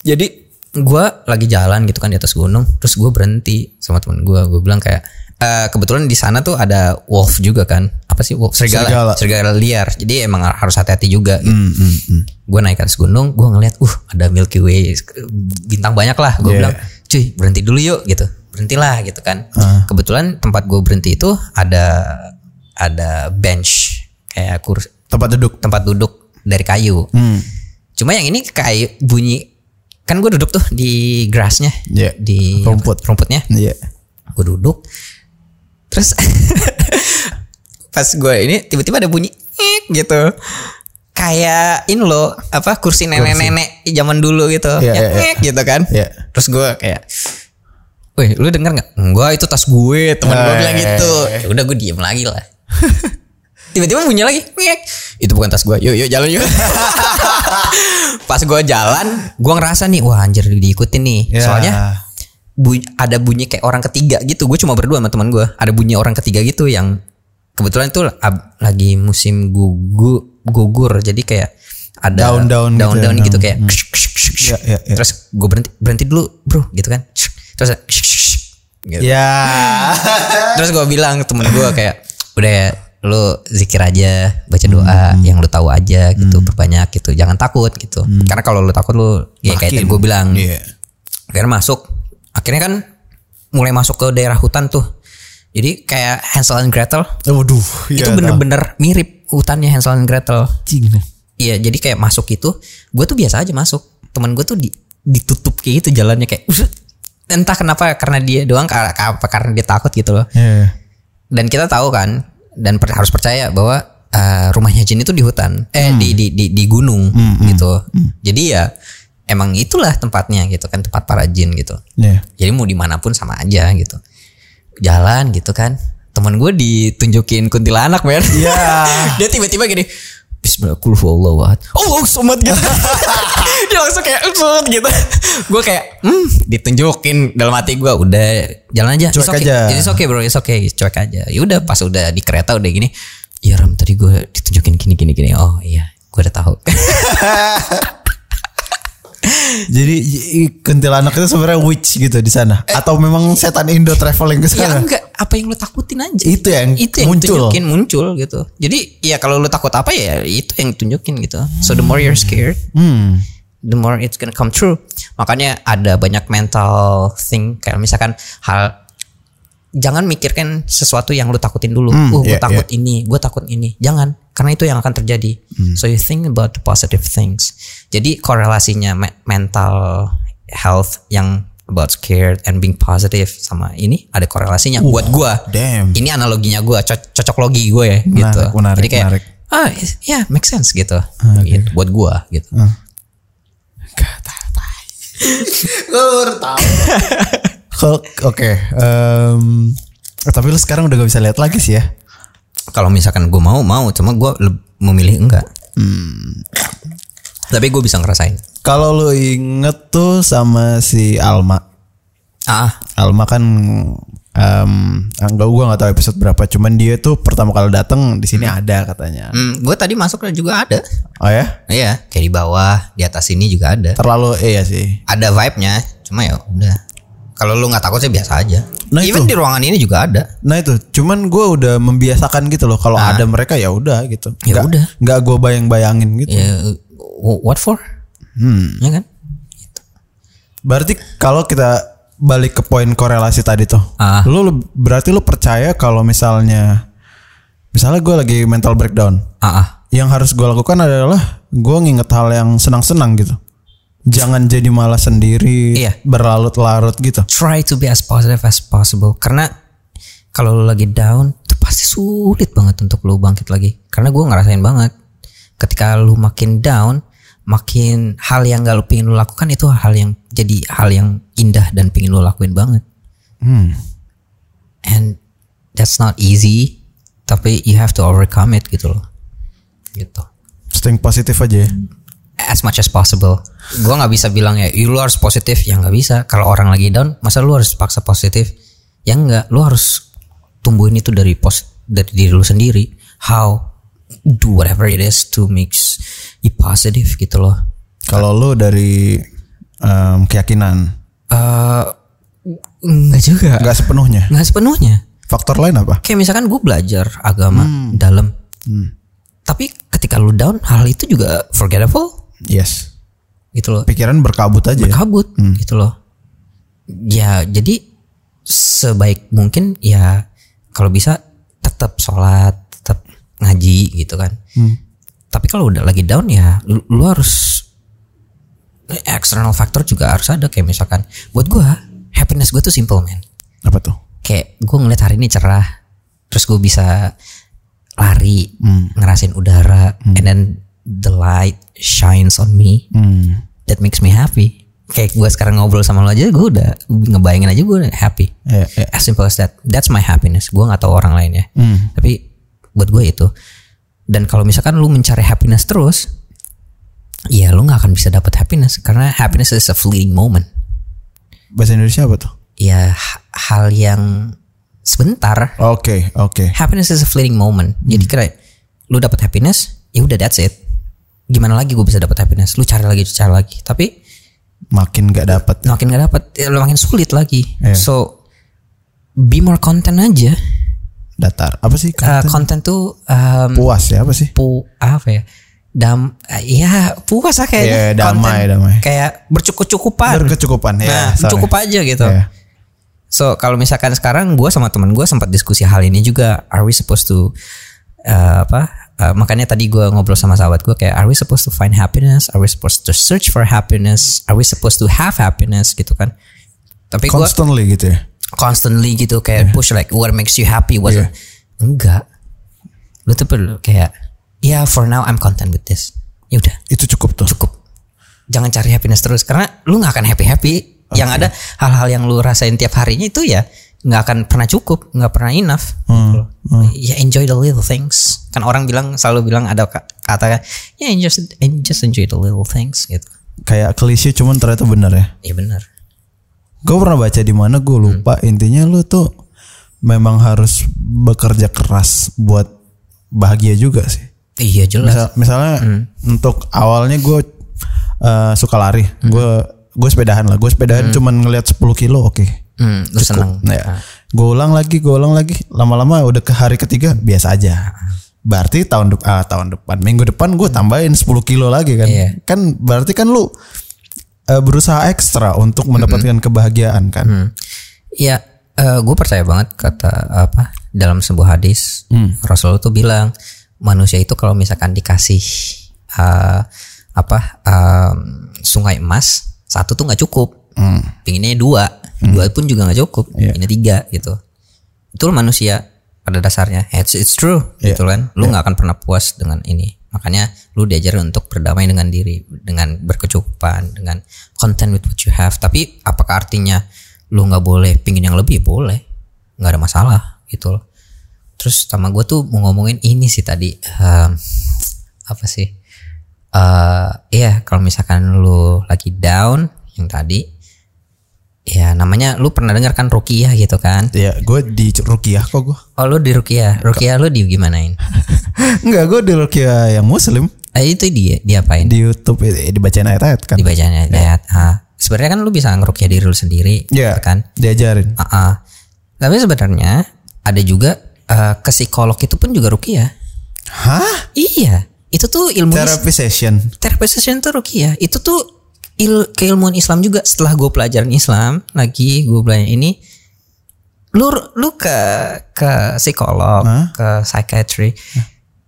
Jadi gue lagi jalan gitu kan di atas gunung, terus gue berhenti sama teman gue. Gue bilang kayak eh, kebetulan di sana tuh ada wolf juga kan. Apa sih wolf? Serigala. Serigala. Serigala liar. Jadi emang harus hati-hati juga. Gitu. Hmm, hmm, hmm. Gue naik ke atas gunung, gue ngeliat, uh ada Milky Way bintang banyak lah. Gue Yeah. bilang, cuy berhenti dulu yuk gitu. Berhentilah gitu kan. Ah. Kebetulan tempat gue berhenti itu ada ada bench kayak kursi Tempat duduk. tempat duduk dari kayu. Hmm. Cuma yang ini kayak bunyi kan gue duduk tuh di grassnya, Iya. di Rumput. rumputnya. Iya. Gue duduk, terus pas gue ini tiba-tiba ada bunyi gitu. Kayak ini loh apa kursi nenek-nenek zaman dulu gitu, Iya, iya, iya. "Ek" gitu kan. Iya. Terus gue kayak, Wih, lu denger nggak? Enggak, itu tas gue. Teman gue Eh. bilang gitu. Ya udah gue diem lagi lah. Tiba-tiba bunyi lagi. Itu bukan tas gue. Yuk, yuk jalan yuk. Pas gue jalan, gue ngerasa nih, wah anjir diikutin nih. Ya. Soalnya bu- ada bunyi kayak orang ketiga gitu. Gue cuma berdua sama teman gue. Ada bunyi orang ketiga gitu yang kebetulan itu ab- lagi musim gugu gugur. Jadi kayak ada Daun-daun gitu ya, daun-daun gitu, daun. kayak Iya, iya, iya. terus gue berhenti berhenti dulu bro gitu kan terus gitu. Ya. terus gue bilang temen gue kayak udah ya lu zikir aja baca doa yang lu tahu aja gitu perbanyak gitu. Jangan takut gitu. Karena kalau lu takut lu ya kayak tadi gue bilang. Iya. akhirnya masuk. Akhirnya kan mulai masuk ke daerah hutan tuh. Jadi kayak Hansel and Gretel. Waduh, itu iya, bener-bener mirip hutannya Hansel and Gretel. Iya jadi kayak masuk itu Gue tuh biasa aja masuk. Temen gue tuh di, ditutup kayak gitu jalannya kayak. Entah kenapa karena dia doang Apa karena dia takut gitu loh. Iya. Dan kita tahu kan Dan per- harus percaya bahwa eh, Rumahnya jin itu di hutan Eh di, di, di, di gunung gitu. Jadi ya Emang itulah tempatnya gitu kan Tempat para jin gitu. Iya. Jadi mau di mana pun sama aja gitu. Jalan gitu kan. Temen teman gue ditunjukin kuntilanak men. Iya. dia tiba-tiba gini Bismillah kul huwallahu ahad. Oh, somat gitu. dia langsung kayak "Set," gitu. gue kayak hmm, ditunjukin dalam hati gue udah jalan aja. Cuek okay. aja. It's okay bro, it's okay. Cuek aja. Ya udah pas udah di kereta udah gini. Ya Ram tadi gue ditunjukin gini gini gini. Oh iya, gue udah tahu. Jadi kuntilanak itu sebenarnya witch gitu di sana atau memang setan Indo traveling ke ya sana? enggak, apa yang lu takutin aja. Itu yang itu yang muncul. tunjukin muncul gitu. Jadi ya kalau lu takut apa ya itu yang tunjukin gitu. So the more you're scared, Hmm. the more it's gonna come true. Makanya ada banyak mental thing kayak misalkan hal jangan mikirkan sesuatu yang lu takutin dulu. Hmm, oh, gue iya, takut ini, gue takut ini. Jangan, karena itu yang akan terjadi. Hmm. So you think about the positive things. Jadi korelasinya me- mental health yang about scared and being positive sama ini ada korelasinya buat gua. damn. Ini analoginya gua, co- cocok logi gue ya gitu. menarik, Jadi kayak menarik. ah ya make sense gitu. Gitu, buat gua gitu. Gue baru tahu. Oke, em, eh, tapi lu sekarang udah gak bisa lihat lagi sih ya. kalau misalkan gue mau mau cuma gue memilih enggak Hmm. Tapi gue bisa ngerasain Kalau lu inget tuh sama si Alma. ah Alma kan em enggak gua nggak tahu episode berapa, cuman dia tuh pertama kali datang di sini ada katanya. hmm, gue tadi masuk juga ada Oh ya? iya kayak di bawah di atas ini juga ada Terlalu iya sih. ada vibe nya cuma ya udah kalau lu nggak takut sih biasa aja Nah, even itu. di ruangan ini juga ada Nah itu, cuman gua udah membiasakan gitu loh. Kalau ada mereka ya udah gitu. Ya udah. Nggak gue bayang-bayangin gitu. ya what for Hmm. ya kan Berarti kalau kita balik ke poin korelasi tadi tuh, Ah. lu lu- berarti lu percaya kalau misalnya, misalnya gue lagi mental breakdown, ah ah. yang harus gue lakukan adalah gue nginget hal yang senang-senang gitu. Jangan jadi malah sendiri, Iya. berlarut-larut gitu. try to be as positive as possible karena kalau lu lagi down itu pasti sulit banget untuk lu bangkit lagi karena gue ngerasain banget ketika lu makin down makin hal yang gak lu pengen lu lakukan itu hal yang jadi hal yang indah dan pengen lu lakuin banget Hmm. and that's not easy tapi you have to overcome it gitu loh gitu Staying positif aja ya. as much as possible. Gua nggak bisa bilang ya, "Ih, lu harus positif, ya nggak bisa. Kalau orang lagi down, masa lu harus paksa positif? Ya nggak, lu harus tumbuhin itu dari pos dari diri lu sendiri. How do whatever it is to make you positive gitu loh. Kalau lu dari em, keyakinan, nggak juga, nggak sepenuhnya. nggak sepenuhnya. Faktor lain apa? Kayak misalkan gue belajar agama dalam, tapi ketika lu down, hal itu juga forgettable Yes. gitu loh. Pikiran berkabut aja. ya? kabut gitu loh. Ya jadi sebaik mungkin ya kalau bisa tetap sholat, ngaji gitu kan. Tapi kalau udah lagi down ya lu, lu harus external factor juga harus ada kayak misalkan buat gua happiness gue tuh simple man. Apa tuh? Kayak gue ngeliat hari ini cerah, terus gue bisa lari, ngerasain udara, and then the light shines on me Hmm. that makes me happy. Kayak gue sekarang ngobrol sama lo aja, gue udah ngebayangin aja gue happy. Iya, iya. As simple as that. That's my happiness. Gue nggak tahu orang lain ya. Hmm. Tapi buat gue itu. Dan kalau misalkan lu mencari happiness terus, ya lu nggak akan bisa dapat happiness karena happiness is a fleeting moment. Bahasa Indonesia apa tuh? Ya ha- hal yang sebentar. Oke, oke. Happiness is a fleeting moment. Jadi kira lu dapat happiness, ya udah that's it. Gimana lagi gue bisa dapat happiness? Lu cari lagi, cari lagi. Tapi Makin gak dapat. makin gak dapet ya, makin sulit lagi Iya. so be more content aja Datar. Apa sih? Uh, content tuh um, Puas ya apa sih? pu apa ya dam ya puas lah kayaknya Iya, damai, Konten damai. kayak bercukup-cukupan Berkecukupan ya. nah sorry. cukup aja gitu Iya. so kalau misalkan sekarang gue sama teman gue sempat diskusi hal ini juga are we supposed to uh, apa Uh, makanya tadi gue ngobrol sama sahabat gue kayak are we supposed to find happiness are we supposed to search for happiness are we supposed to have happiness gitu kan tapi gue Constantly gitu ya. Constantly gitu kayak push like what makes you happy what Iya. enggak. Lu tuh perlu kayak ya for now I'm content with this. Ya udah. Itu cukup tuh. cukup. Jangan cari happiness terus karena lu nggak akan happy happy yang ada hal-hal yang lu rasain tiap harinya itu ya nggak akan pernah cukup nggak pernah enough. Gitu. loh. ya enjoy the little things. Kan orang bilang selalu bilang ada ka- kata ya just just enjoy the little things gitu. Kayak klise cuman ternyata benar ya. ya benar Gue pernah baca di mana gue lupa. Intinya lu tuh memang harus bekerja keras buat bahagia juga sih. iya jelas. Misal, misalnya untuk awalnya gue eh, suka lari, gue gue sepedahan lah, gue sepedahan cuman ngelihat 10 kilo oke. hmm, lu seneng. Nah, ya. gue ulang lagi, gue ulang lagi, lama-lama udah ke hari ketiga biasa aja. Berarti tahun depan, tahun depan, minggu depan gue tambahin 10 kilo lagi kan? Iya. Kan berarti kan lu eh, berusaha ekstra untuk mendapatkan kebahagiaan kan? Hmm. Ya, gue percaya banget kata apa dalam sebuah hadis Rasulullah tuh bilang manusia itu kalau misalkan dikasih eh, apa em, sungai emas satu tuh nggak cukup, pinginnya dua, dua pun juga nggak cukup, pinginnya tiga gitu. Itu manusia pada dasarnya, it's, it's true gitu kan. Lu nggak akan pernah puas dengan ini. Makanya lu diajarin untuk berdamai dengan diri, dengan berkecukupan, dengan content with what you have. Tapi apakah artinya lu nggak boleh pingin yang lebih? Boleh, nggak ada masalah gitu loh. Terus sama gue tuh mau ngomongin ini sih tadi em, apa sih? eh iya kalau misalkan lu lagi down yang tadi, ya namanya lu pernah dengar kan rukiah gitu kan? Ya, gue di rukiah kok gue. Oh lu di rukiah, rukiah lu di gimanain? Enggak, gue di rukiah yang muslim. Eh, itu dia diapain? Di Youtube eh, dibacain ayat-ayat kan? dibacanya ayat ah sebenarnya kan lu bisa ngerukyah diri lu sendiri Iya, gitu kan diajarin. Ah, ah. tapi sebenarnya ada juga eh, ke psikolog itu pun juga rukyah Hah? iya itu tuh ilmu Therapy session. therapy session tuh rukyah itu tuh il keilmuan Islam juga setelah gue pelajaran Islam lagi gue belajar ini lu lu ke ke psikolog ke psychiatry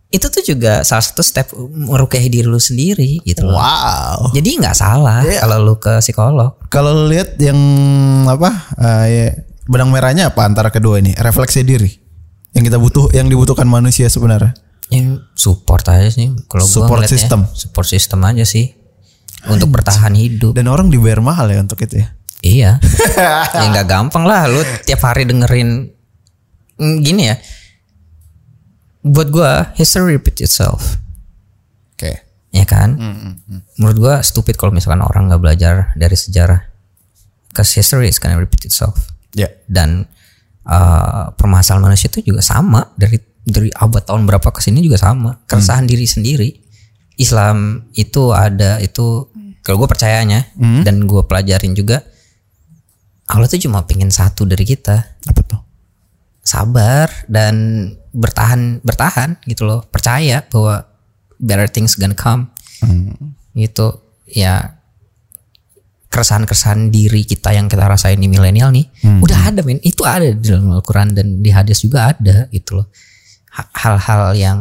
itu tuh juga salah satu step merukyah diri lu sendiri gitu loh. Wow. Jadi nggak salah kalau lu ke psikolog. Kalau lu lihat yang apa? eh, ya, benang merahnya apa antara kedua ini? Refleksi diri. Yang kita butuh, yang dibutuhkan manusia sebenarnya. Yang support aja sih. Kalau Support system. Support system aja sih. Untuk bertahan hidup. Dan orang dibayar mahal ya untuk itu ya. Iya. ya nggak gampang lah lu tiap hari dengerin Mm, gini ya. Buat gua history repeat itself. Oke. Ya kan? Menurut gua stupid kalau misalkan orang nggak belajar dari sejarah. Cause history is gonna repeat itself. Ya. dan uh, permasalahan manusia itu juga sama dari dari abad tahun berapa ke sini juga sama keresahan diri sendiri Islam itu ada itu kalau gue percayanya dan gue pelajarin juga Allah tuh cuma pengen satu dari kita Apa tuh? Sabar dan bertahan bertahan gitu loh. Percaya bahwa better things gonna come. Gitu. Ya keresahan-keresahan diri kita yang kita rasain di milenial nih udah ada men. Itu ada di dalam Al-Quran dan di hadis juga ada gitu loh. Ha- hal-hal yang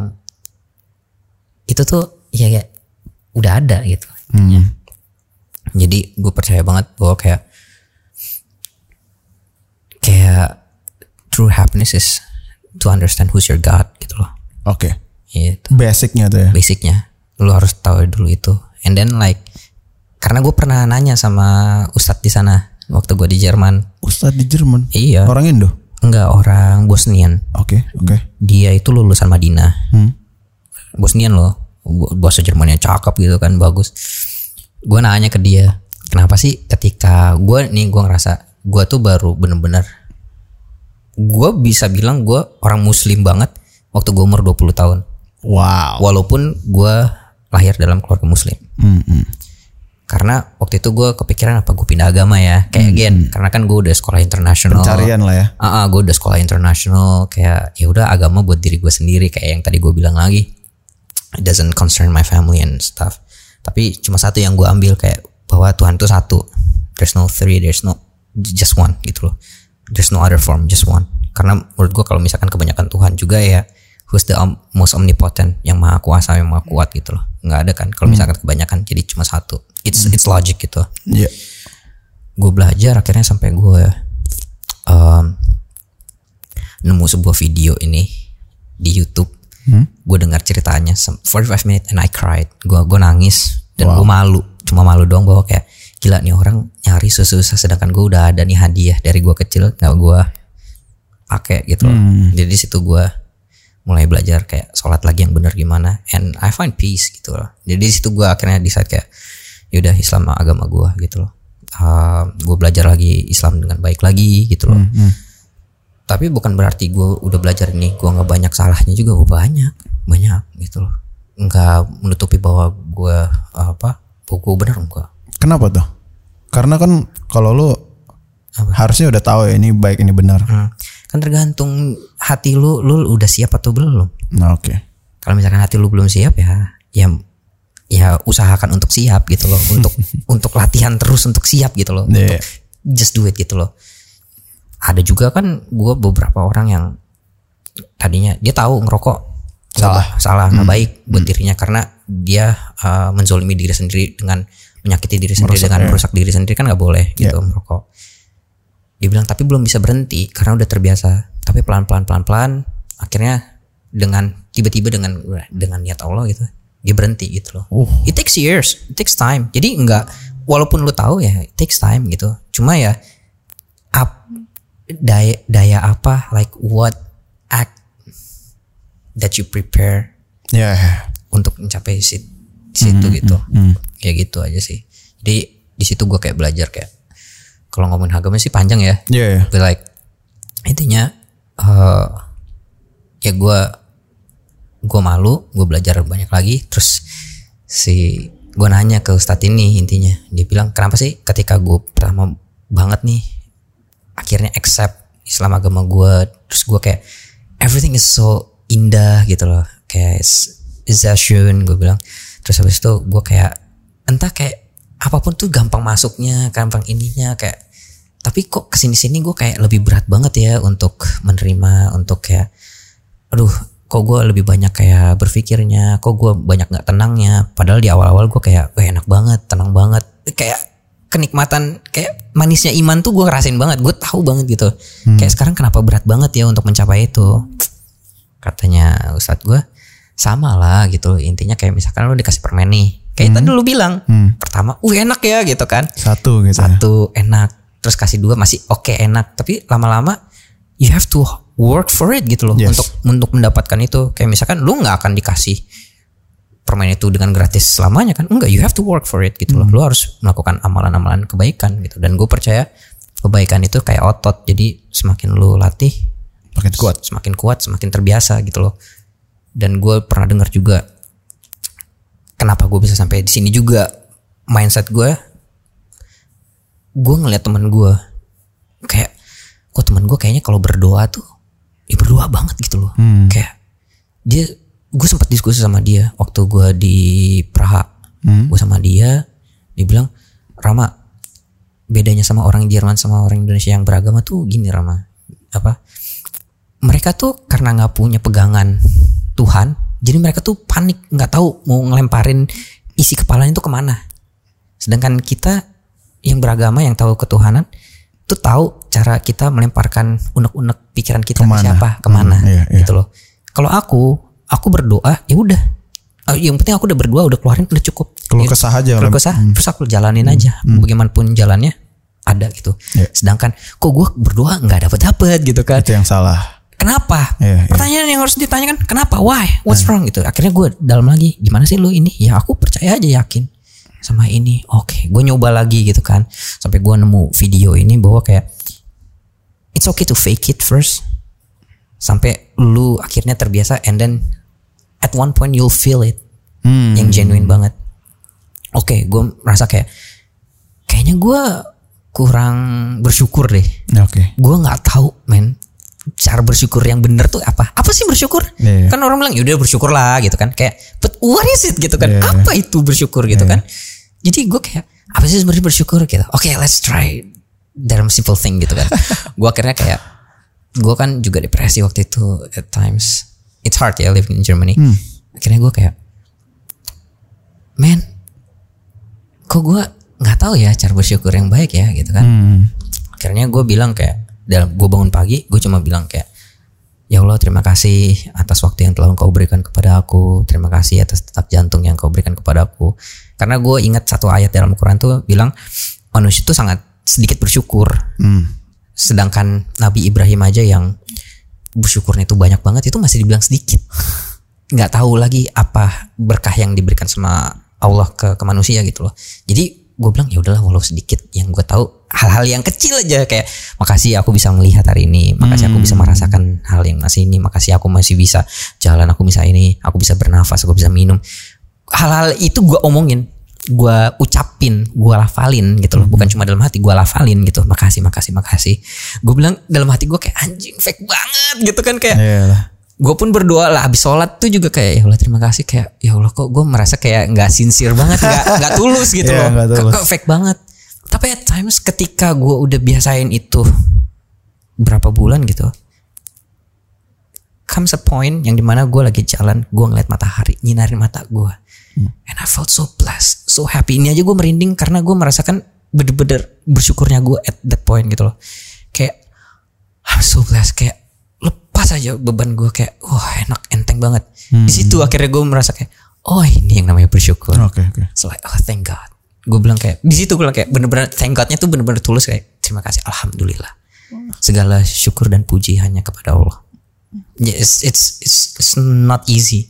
itu tuh ya kayak udah ada gitu. Jadi gue percaya banget bahwa kayak kayak true happiness is to understand who's your God gitu loh Oke. gitu Basicnya tuh ya. basicnya lu harus tahu dulu itu and then like karena gue pernah nanya sama ustadz di sana waktu gue di Jerman Ustadz di Jerman. iya Orang Indo. enggak orang Bosnian Oke, oke. dia itu lulusan Madinah Hmm. Bosnian loh bahasa Jermannya cakep gitu kan bagus gue nanya ke dia kenapa sih ketika gue nih gue ngerasa gue tuh baru bener-bener gue bisa bilang gue orang muslim banget waktu gue umur 20 tahun. Wow. walaupun gue lahir dalam keluarga muslim. Hmm, hmm. karena waktu itu gue kepikiran apa gue pindah agama ya kayak again karena kan gue udah sekolah internasional. Pencarian lah ya. Ah, ah, gue udah sekolah internasional kayak ya udah agama buat diri gue sendiri kayak yang tadi gue bilang lagi. It doesn't concern my family and stuff. Tapi cuma satu yang gue ambil kayak bahwa Tuhan itu satu. There's no three there's no just one gitu loh there's no other form just one. Karena menurut gue kalau misalkan kebanyakan Tuhan juga ya who's the om- most omnipotent yang maha kuasa yang maha kuat gitu loh. Nggak ada kan kalau misalkan kebanyakan jadi cuma satu. It's it's logic gitu. Iya. gue belajar akhirnya sampai gue um, nemu sebuah video ini di YouTube. Gue dengar ceritanya sem- 45 minutes and I cried. Gue gue nangis dan gue malu cuma malu doang bahwa kayak gila nih orang nyari susah-susah sedangkan gue udah ada nih hadiah dari gue kecil nggak gue pakai gitu loh. Jadi di situ gue mulai belajar kayak sholat lagi yang benar gimana and I find peace gitu loh. Jadi di situ gue akhirnya decide kayak yaudah Islam agama gue gitu loh. gue belajar lagi Islam dengan baik lagi gitu loh. Tapi bukan berarti gue udah belajar ini gue nggak banyak salahnya juga gue banyak banyak gitu loh. Nggak menutupi bahwa gue apa gue benar enggak. Kenapa tuh? Karena kan kalau lu harusnya udah tahu ya ini baik ini benar. Hmm. Kan tergantung hati lu, lu udah siap atau belum. Nah, oke. Kalau misalkan hati lu belum siap ya, ya ya usahakan untuk siap gitu loh, untuk untuk latihan terus untuk siap gitu loh, Iya. untuk just do it gitu loh. Ada juga kan gue beberapa orang yang tadinya dia tahu ngerokok salah salah nggak baik buat dirinya karena dia uh, menzolimi diri sendiri dengan menyakiti diri sendiri dengan merusak diri sendiri kan nggak boleh gitu merokok. Dia bilang tapi belum bisa berhenti karena udah terbiasa. Tapi pelan pelan pelan pelan akhirnya dengan tiba-tiba dengan dengan niat Allah gitu dia berhenti gitu loh. It takes years it takes time. Jadi enggak walaupun lu tahu ya it takes time gitu. Cuma ya up daya daya apa like what act that you prepare Ya. untuk mencapai sit, situ gitu. kayak gitu aja sih. Jadi di situ gue kayak belajar kayak kalau ngomongin agama sih panjang ya. Iya, iya. But like intinya eh ya gue gue malu gue belajar banyak lagi. Terus si gue nanya ke ustadz ini intinya. Dia bilang kenapa sih ketika gue pertama banget nih akhirnya accept Islam agama gue terus gue kayak everything is so indah gitu loh. Kayak zashun gue bilang terus habis itu gue kayak entah kayak apa pun tuh gampang masuknya gampang ininya kayak tapi kok ke sini sini gue kayak lebih berat banget ya untuk menerima untuk kayak aduh kok gue lebih banyak kayak berpikirnya kok gue banyak nggak tenangnya. Padahal di awal-awal gue kayak wah enak banget tenang banget. Kayak kenikmatan kayak manisnya iman tuh gue ngerasain banget gue tahu banget gitu. Kayak sekarang kenapa berat banget ya untuk mencapai itu? Katanya ustadz gue sama lah gitu intinya kayak misalkan lu dikasih permen nih kayak tadi lu bilang pertama uh enak ya gitu kan. Satu gitu. ya. satu enak. Terus kasih dua masih oke enak. Tapi lama-lama you have to work for it gitu loh Yes. untuk untuk mendapatkan itu. Kayak misalkan lu nggak akan dikasih permen itu dengan gratis selamanya kan? Enggak you have to work for it gitu loh. Lu harus melakukan amalan-amalan kebaikan gitu. Dan gue percaya kebaikan itu kayak otot. Jadi semakin lu latih Makin kuat. semakin kuat semakin terbiasa gitu loh dan gue pernah dengar juga kenapa gue bisa sampai di sini juga. Mindset gue gue ngeliat temen gue kayak kok temen gue kayaknya kalau berdoa tuh ya berdoa banget gitu loh. Kayak dia gue sempat diskusi sama dia waktu gue di Praha. Gue sama dia dia bilang Rama bedanya sama orang Jerman sama orang Indonesia yang beragama tuh gini Rama. Apa mereka tuh karena nggak punya pegangan Tuhan jadi mereka tuh panik nggak tahu mau ngelemparin isi kepalanya itu ke mana sedangkan kita yang beragama yang tahu ketuhanan tuh tahu cara kita melemparkan unek-unek pikiran kita Ke mana? ke siapa ke mana Hmm, iya, iya. gitu loh kalau aku aku berdoa ya udah Eh, yang penting aku udah berdoa udah keluarin udah cukup Keluh Gitu. kesah aja, lem- kesah terus aku jalanin aja bagaimanapun jalannya ada gitu Iya. sedangkan kok gue berdoa nggak dapet dapet gitu kan Itu yang salah. Kenapa? Iya, iya. Pertanyaan yang harus ditanyakan kenapa? Why? What's wrong gitu. Akhirnya gue dalam lagi gimana sih lu ini? Ya aku percaya aja yakin sama ini. Oke, gue nyoba lagi gitu kan. Sampai gue nemu video ini bahwa kayak it's okay to fake it first. Sampai lu akhirnya terbiasa and then at one point you'll feel it Hmm. yang genuine banget. Oke, gue merasa kayak kayaknya gue kurang bersyukur deh Oke. gue nggak tahu men cara bersyukur yang bener tuh apa? Apa sih bersyukur? Iya. kan orang bilang yaudah bersyukur lah gitu kan. Kayak but what is it? gitu kan. Iya. apa itu bersyukur gitu kan? Jadi gue kayak apa sih sebenarnya bersyukur? gitu. Oke let's try dalam simple thing gitu kan. Gue akhirnya kayak gue kan juga depresi waktu itu at times. It's hard ya living in Germany. Akhirnya gue kayak man kok gue nggak tahu ya cara bersyukur yang baik ya gitu kan. Hmm. akhirnya gue bilang kayak dalam gue bangun pagi gue cuma bilang kayak ya Allah terima kasih atas waktu yang telah engkau berikan kepada aku. Terima kasih atas detak jantung yang kau berikan kepada aku. Karena gue ingat satu ayat dalam Al-Quran tuh bilang manusia itu sangat sedikit bersyukur. Hmm. sedangkan Nabi Ibrahim aja yang bersyukurnya itu banyak banget itu masih dibilang sedikit. Nggak tahu lagi apa berkah yang diberikan sama Allah ke, ke manusia gitu loh. Jadi gue bilang ya udahlah walau sedikit. Yang gue tahu hal-hal yang kecil aja kayak makasih aku bisa melihat hari ini. Makasih aku bisa merasakan hal yang masih ini. Makasih aku masih bisa jalan. Aku bisa ini. Aku bisa bernafas. Aku bisa minum. Hal-hal itu gue omongin gue ucapin gue lafalin gitu loh. Bukan cuma dalam hati gue lafalin gitu. Makasih makasih makasih. Gue bilang dalam hati gue kayak anjing fake banget gitu kan kayak lah. Gue pun berdoa lah habis sholat tuh juga kayak ya Allah terima kasih. Kayak ya Allah kok gue merasa kayak nggak sincere banget nggak nggak tulus gitu Iya, loh. tulus. kok fake banget. Tapi at times ketika gue udah biasain itu berapa bulan gitu comes a point yang di mana gue lagi jalan gue ngeliat matahari nyinarin mata gue and I felt so blessed so happy. Ini aja gue merinding karena gue merasakan bener-bener bersyukurnya gue at that point gitu loh. Kayak I'm so blessed. Kayak lepas aja beban gue kayak wah enak enteng banget. Di situ akhirnya gue merasa kayak oh ini yang namanya bersyukur. Oke oke. so like oh thank God. Gue bilang kayak di situ gue bilang kayak bener-bener thank Godnya tuh bener-bener tulus kayak terima kasih alhamdulillah. Segala syukur dan puji hanya kepada Allah. Yeah, it's it's it's, it's not easy.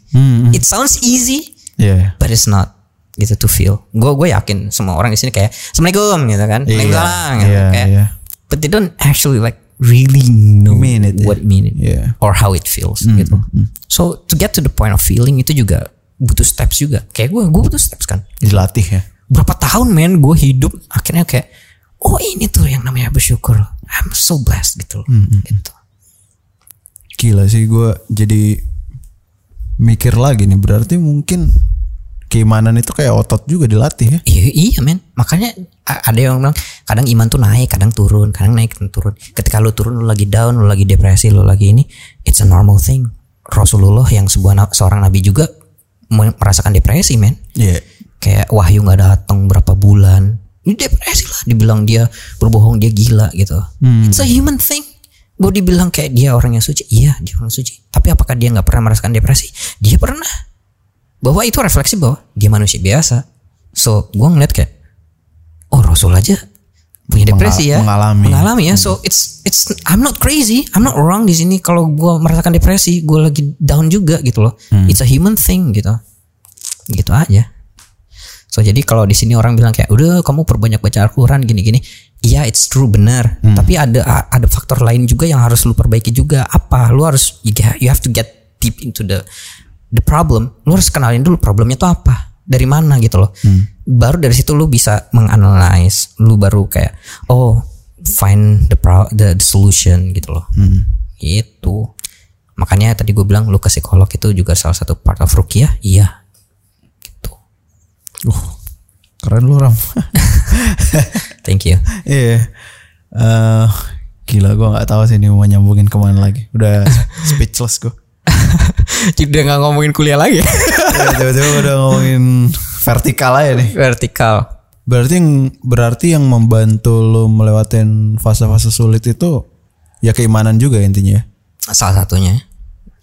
It sounds easy Iya. but it's not gitu to feel. Gue gue yakin semua orang di sini kayak assalamualaikum gitu kan. Iya, Waalaikumsalam, gitu. iya, kayak iya. but they don't actually like really know Mean it, what yeah. mean it Yeah. or how it feels gitu. so to get to the point of feeling itu juga butuh steps juga. Kayak gue gue butuh steps kan? Dilatih ya. berapa tahun men gue hidup akhirnya kayak oh ini tuh yang namanya bersyukur. I'm so blessed gitu loh. Gitu. Gila sih gue jadi mikir lagi nih. Berarti mungkin keimanan itu kayak otot juga dilatih ya. Iya, iya men. Makanya ada yang bilang kadang iman tuh naik, kadang turun, kadang naik, kadang turun. Ketika lu turun, lu lagi down, lu lagi depresi, lu lagi ini, it's a normal thing. Rasulullah yang sebuah seorang nabi juga me- merasakan depresi men. Iya. Kayak wahyu nggak datang berapa bulan, ini depresi lah. Dibilang dia berbohong, dia gila gitu. It's a human thing. Gue dibilang kayak dia orang yang suci, iya dia orang suci. Tapi apakah dia nggak pernah merasakan depresi? Dia pernah bahwa itu refleksi bahwa dia manusia biasa. So gue ngeliat kayak oh Rasul aja punya Mengal- depresi ya, mengalami. mengalami ya. So it's it's I'm not crazy, I'm not wrong di sini kalau gue merasakan depresi, gue lagi down juga gitu loh. It's a human thing gitu, gitu aja. So jadi kalau di sini orang bilang kayak udah kamu perbanyak baca Al-Quran gini-gini, iya it's true benar. Tapi ada ada faktor lain juga yang harus lu perbaiki juga. Apa? Lu harus you have to get deep into the the problem. Lu harus kenalin dulu problemnya tuh apa, dari mana gitu loh. Baru dari situ lu bisa menganalize. Lu baru kayak oh find the pro the, the solution gitu loh. Gitu. Makanya tadi gue bilang lu ke psikolog itu juga salah satu part of rukiah. Iya. Gitu. Uh, keren lu Ram. Thank you. Iya. Eh, gila gue nggak tahu sih ini mau nyambungin ke mana lagi. Udah speechless gue. Udah nggak ngomongin kuliah lagi. Ya, Tiba-tiba udah ngomongin vertikal aja nih. Vertikal. Berarti yang berarti yang membantu lo melewatin fase-fase sulit itu ya keimanan juga intinya. ya? Salah satunya.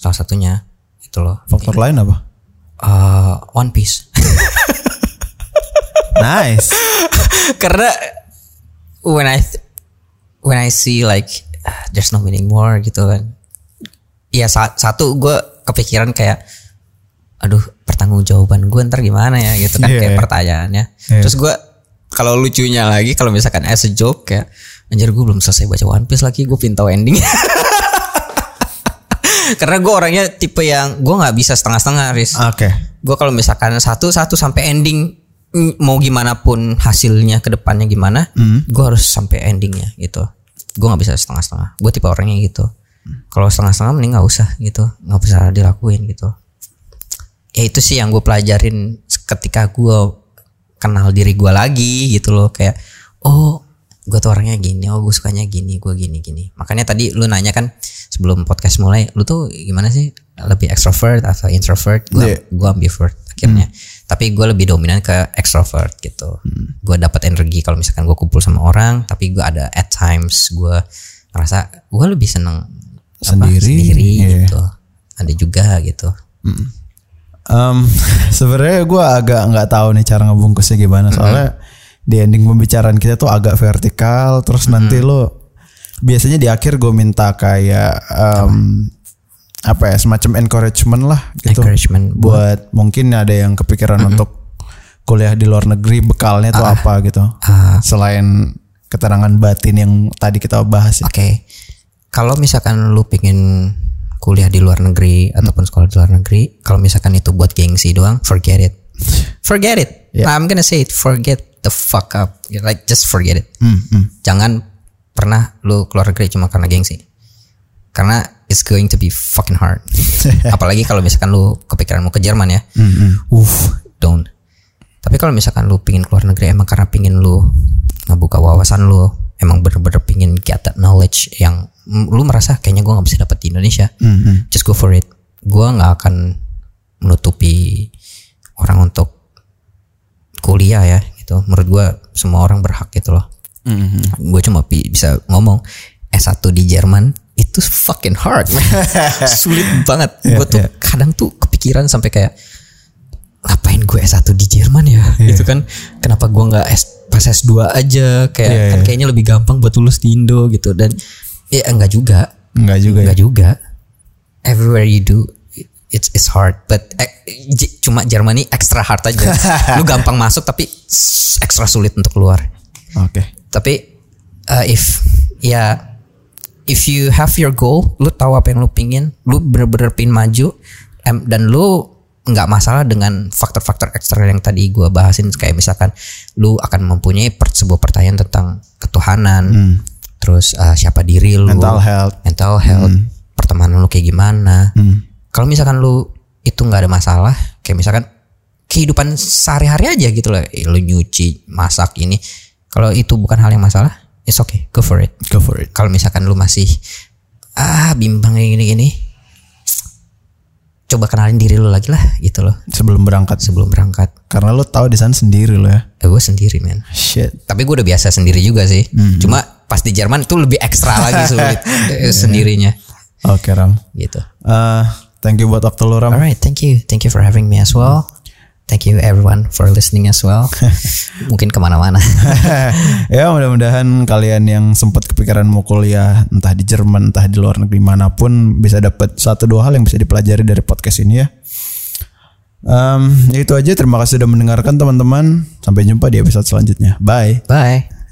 Salah satunya itu loh. Faktor lain apa? Eh, One Piece. Nice. Karena when I when I see like there's no meaning more gitu kan. Iya sa- satu gue kepikiran kayak aduh pertanggungjawaban gue ntar gimana ya gitu kan Iya. kayak pertanyaannya. Iya. Terus gue kalau lucunya lagi kalau misalkan as a joke kayak anjir gue belum selesai baca One Piece lagi gue pintau ending. Karena gue orangnya tipe yang gue nggak bisa setengah-setengah Riz Oke. gue kalau misalkan satu satu sampai ending mm, mau gimana pun hasilnya ke depannya gimana gue harus sampai endingnya gitu gue nggak bisa setengah-setengah gue tipe orangnya gitu kalau setengah-setengah mending nggak usah gitu nggak bisa dilakuin gitu. Ya itu sih yang gue pelajarin ketika gue kenal diri gue lagi gitu loh kayak oh gue tuh orangnya gini oh gue sukanya gini gue gini gini. Makanya tadi lu nanya kan sebelum podcast mulai lu tuh gimana sih? Lebih extrovert atau introvert? Gue Iya. gue ambivert akhirnya. Tapi gue lebih dominan ke extrovert gitu. Gue dapat energi kalau misalkan gue kumpul sama orang tapi gue ada at times gue ngerasa gue lebih seneng apa, Sendiri, sendiri iya. gitu. Ada juga gitu. Em, sebenarnya gue agak nggak tahu nih cara ngebungkusnya gimana. Soalnya di ending pembicaraan kita tuh agak vertikal terus nanti lo biasanya di akhir gue minta kayak em, apa? ya semacam encouragement lah gitu. Encouragement buat mungkin ada yang kepikiran untuk kuliah di luar negeri bekalnya tuh apa gitu. Ah. selain keterangan batin yang tadi kita bahas. Ya. Oke. Kalau misalkan lu pingin kuliah di luar negeri ataupun sekolah di luar negeri, kalau misalkan itu buat gengsi doang, forget it. Forget it. I'm gonna say it. Forget the fuck up. Like just forget it. Jangan pernah lu keluar negeri cuma karena gengsi. Karena it's going to be fucking hard. Apalagi kalau misalkan lu kepikiran mau ke Jerman ya. Uff, don't. Tapi kalau misalkan lu pingin keluar negeri emang karena pingin lu ngebuka wawasan lu, emang bener-bener pingin get that knowledge yang lu merasa kayaknya gua nggak bisa dapet di Indonesia, just go for it. Gua nggak akan menutupi orang untuk kuliah ya gitu. Menurut gua semua orang berhak gitu loh. Gue cuma bisa ngomong S1 di Jerman itu fucking hard, man. sulit banget. Gue tuh kadang tuh kepikiran sampai kayak ngapain gue S1 di Jerman ya gitu kan kenapa gue nggak S pas S2 aja kayak Iya, kan iya. kayaknya lebih gampang buat lulus di Indo gitu dan ya enggak juga Enggak juga ya. enggak juga everywhere you do it's it's hard but eh, cuma Germany extra hard aja lu gampang masuk tapi extra sulit untuk keluar Oke. tapi uh, if ya if you have your goal lu tahu apa yang lu pingin lu bener-bener pingin maju em, dan lu nggak masalah dengan faktor-faktor eksternal yang tadi gua bahasin. Kayak misalkan lu akan mempunyai per, sebuah pertanyaan tentang ketuhanan terus uh, siapa diri lu Mental health. mental health pertemanan lu kayak gimana. Kalau misalkan lu itu nggak ada masalah kayak misalkan kehidupan sehari-hari aja gitu loh. Eh, lu nyuci masak ini. Kalau itu bukan hal yang masalah it's okay. Go for it. Go for it. kalau misalkan lu masih ah bimbang kayak gini-gini coba kenalin diri lu lagi lah gitu loh Sebelum berangkat. sebelum berangkat Karena lo tahu di sana sendiri lo ya. eh, gue sendiri men Shit. tapi gue udah biasa sendiri juga sih cuma pas di Jerman itu lebih ekstra lagi sulit eh, sendirinya Oke Ram. gitu Eh, thank you buat waktu lo Ram. Alright, thank you, thank you for having me as well. Thank you everyone for listening as well. Mungkin ke mana-mana. ya mudah-mudahan kalian yang sempat kepikiran mau kuliah entah di Jerman entah di luar negeri mana pun bisa dapat satu dua hal yang bisa dipelajari dari podcast ini ya. Ya itu aja terima kasih sudah mendengarkan teman-teman. Sampai jumpa di episode selanjutnya. Bye. Bye.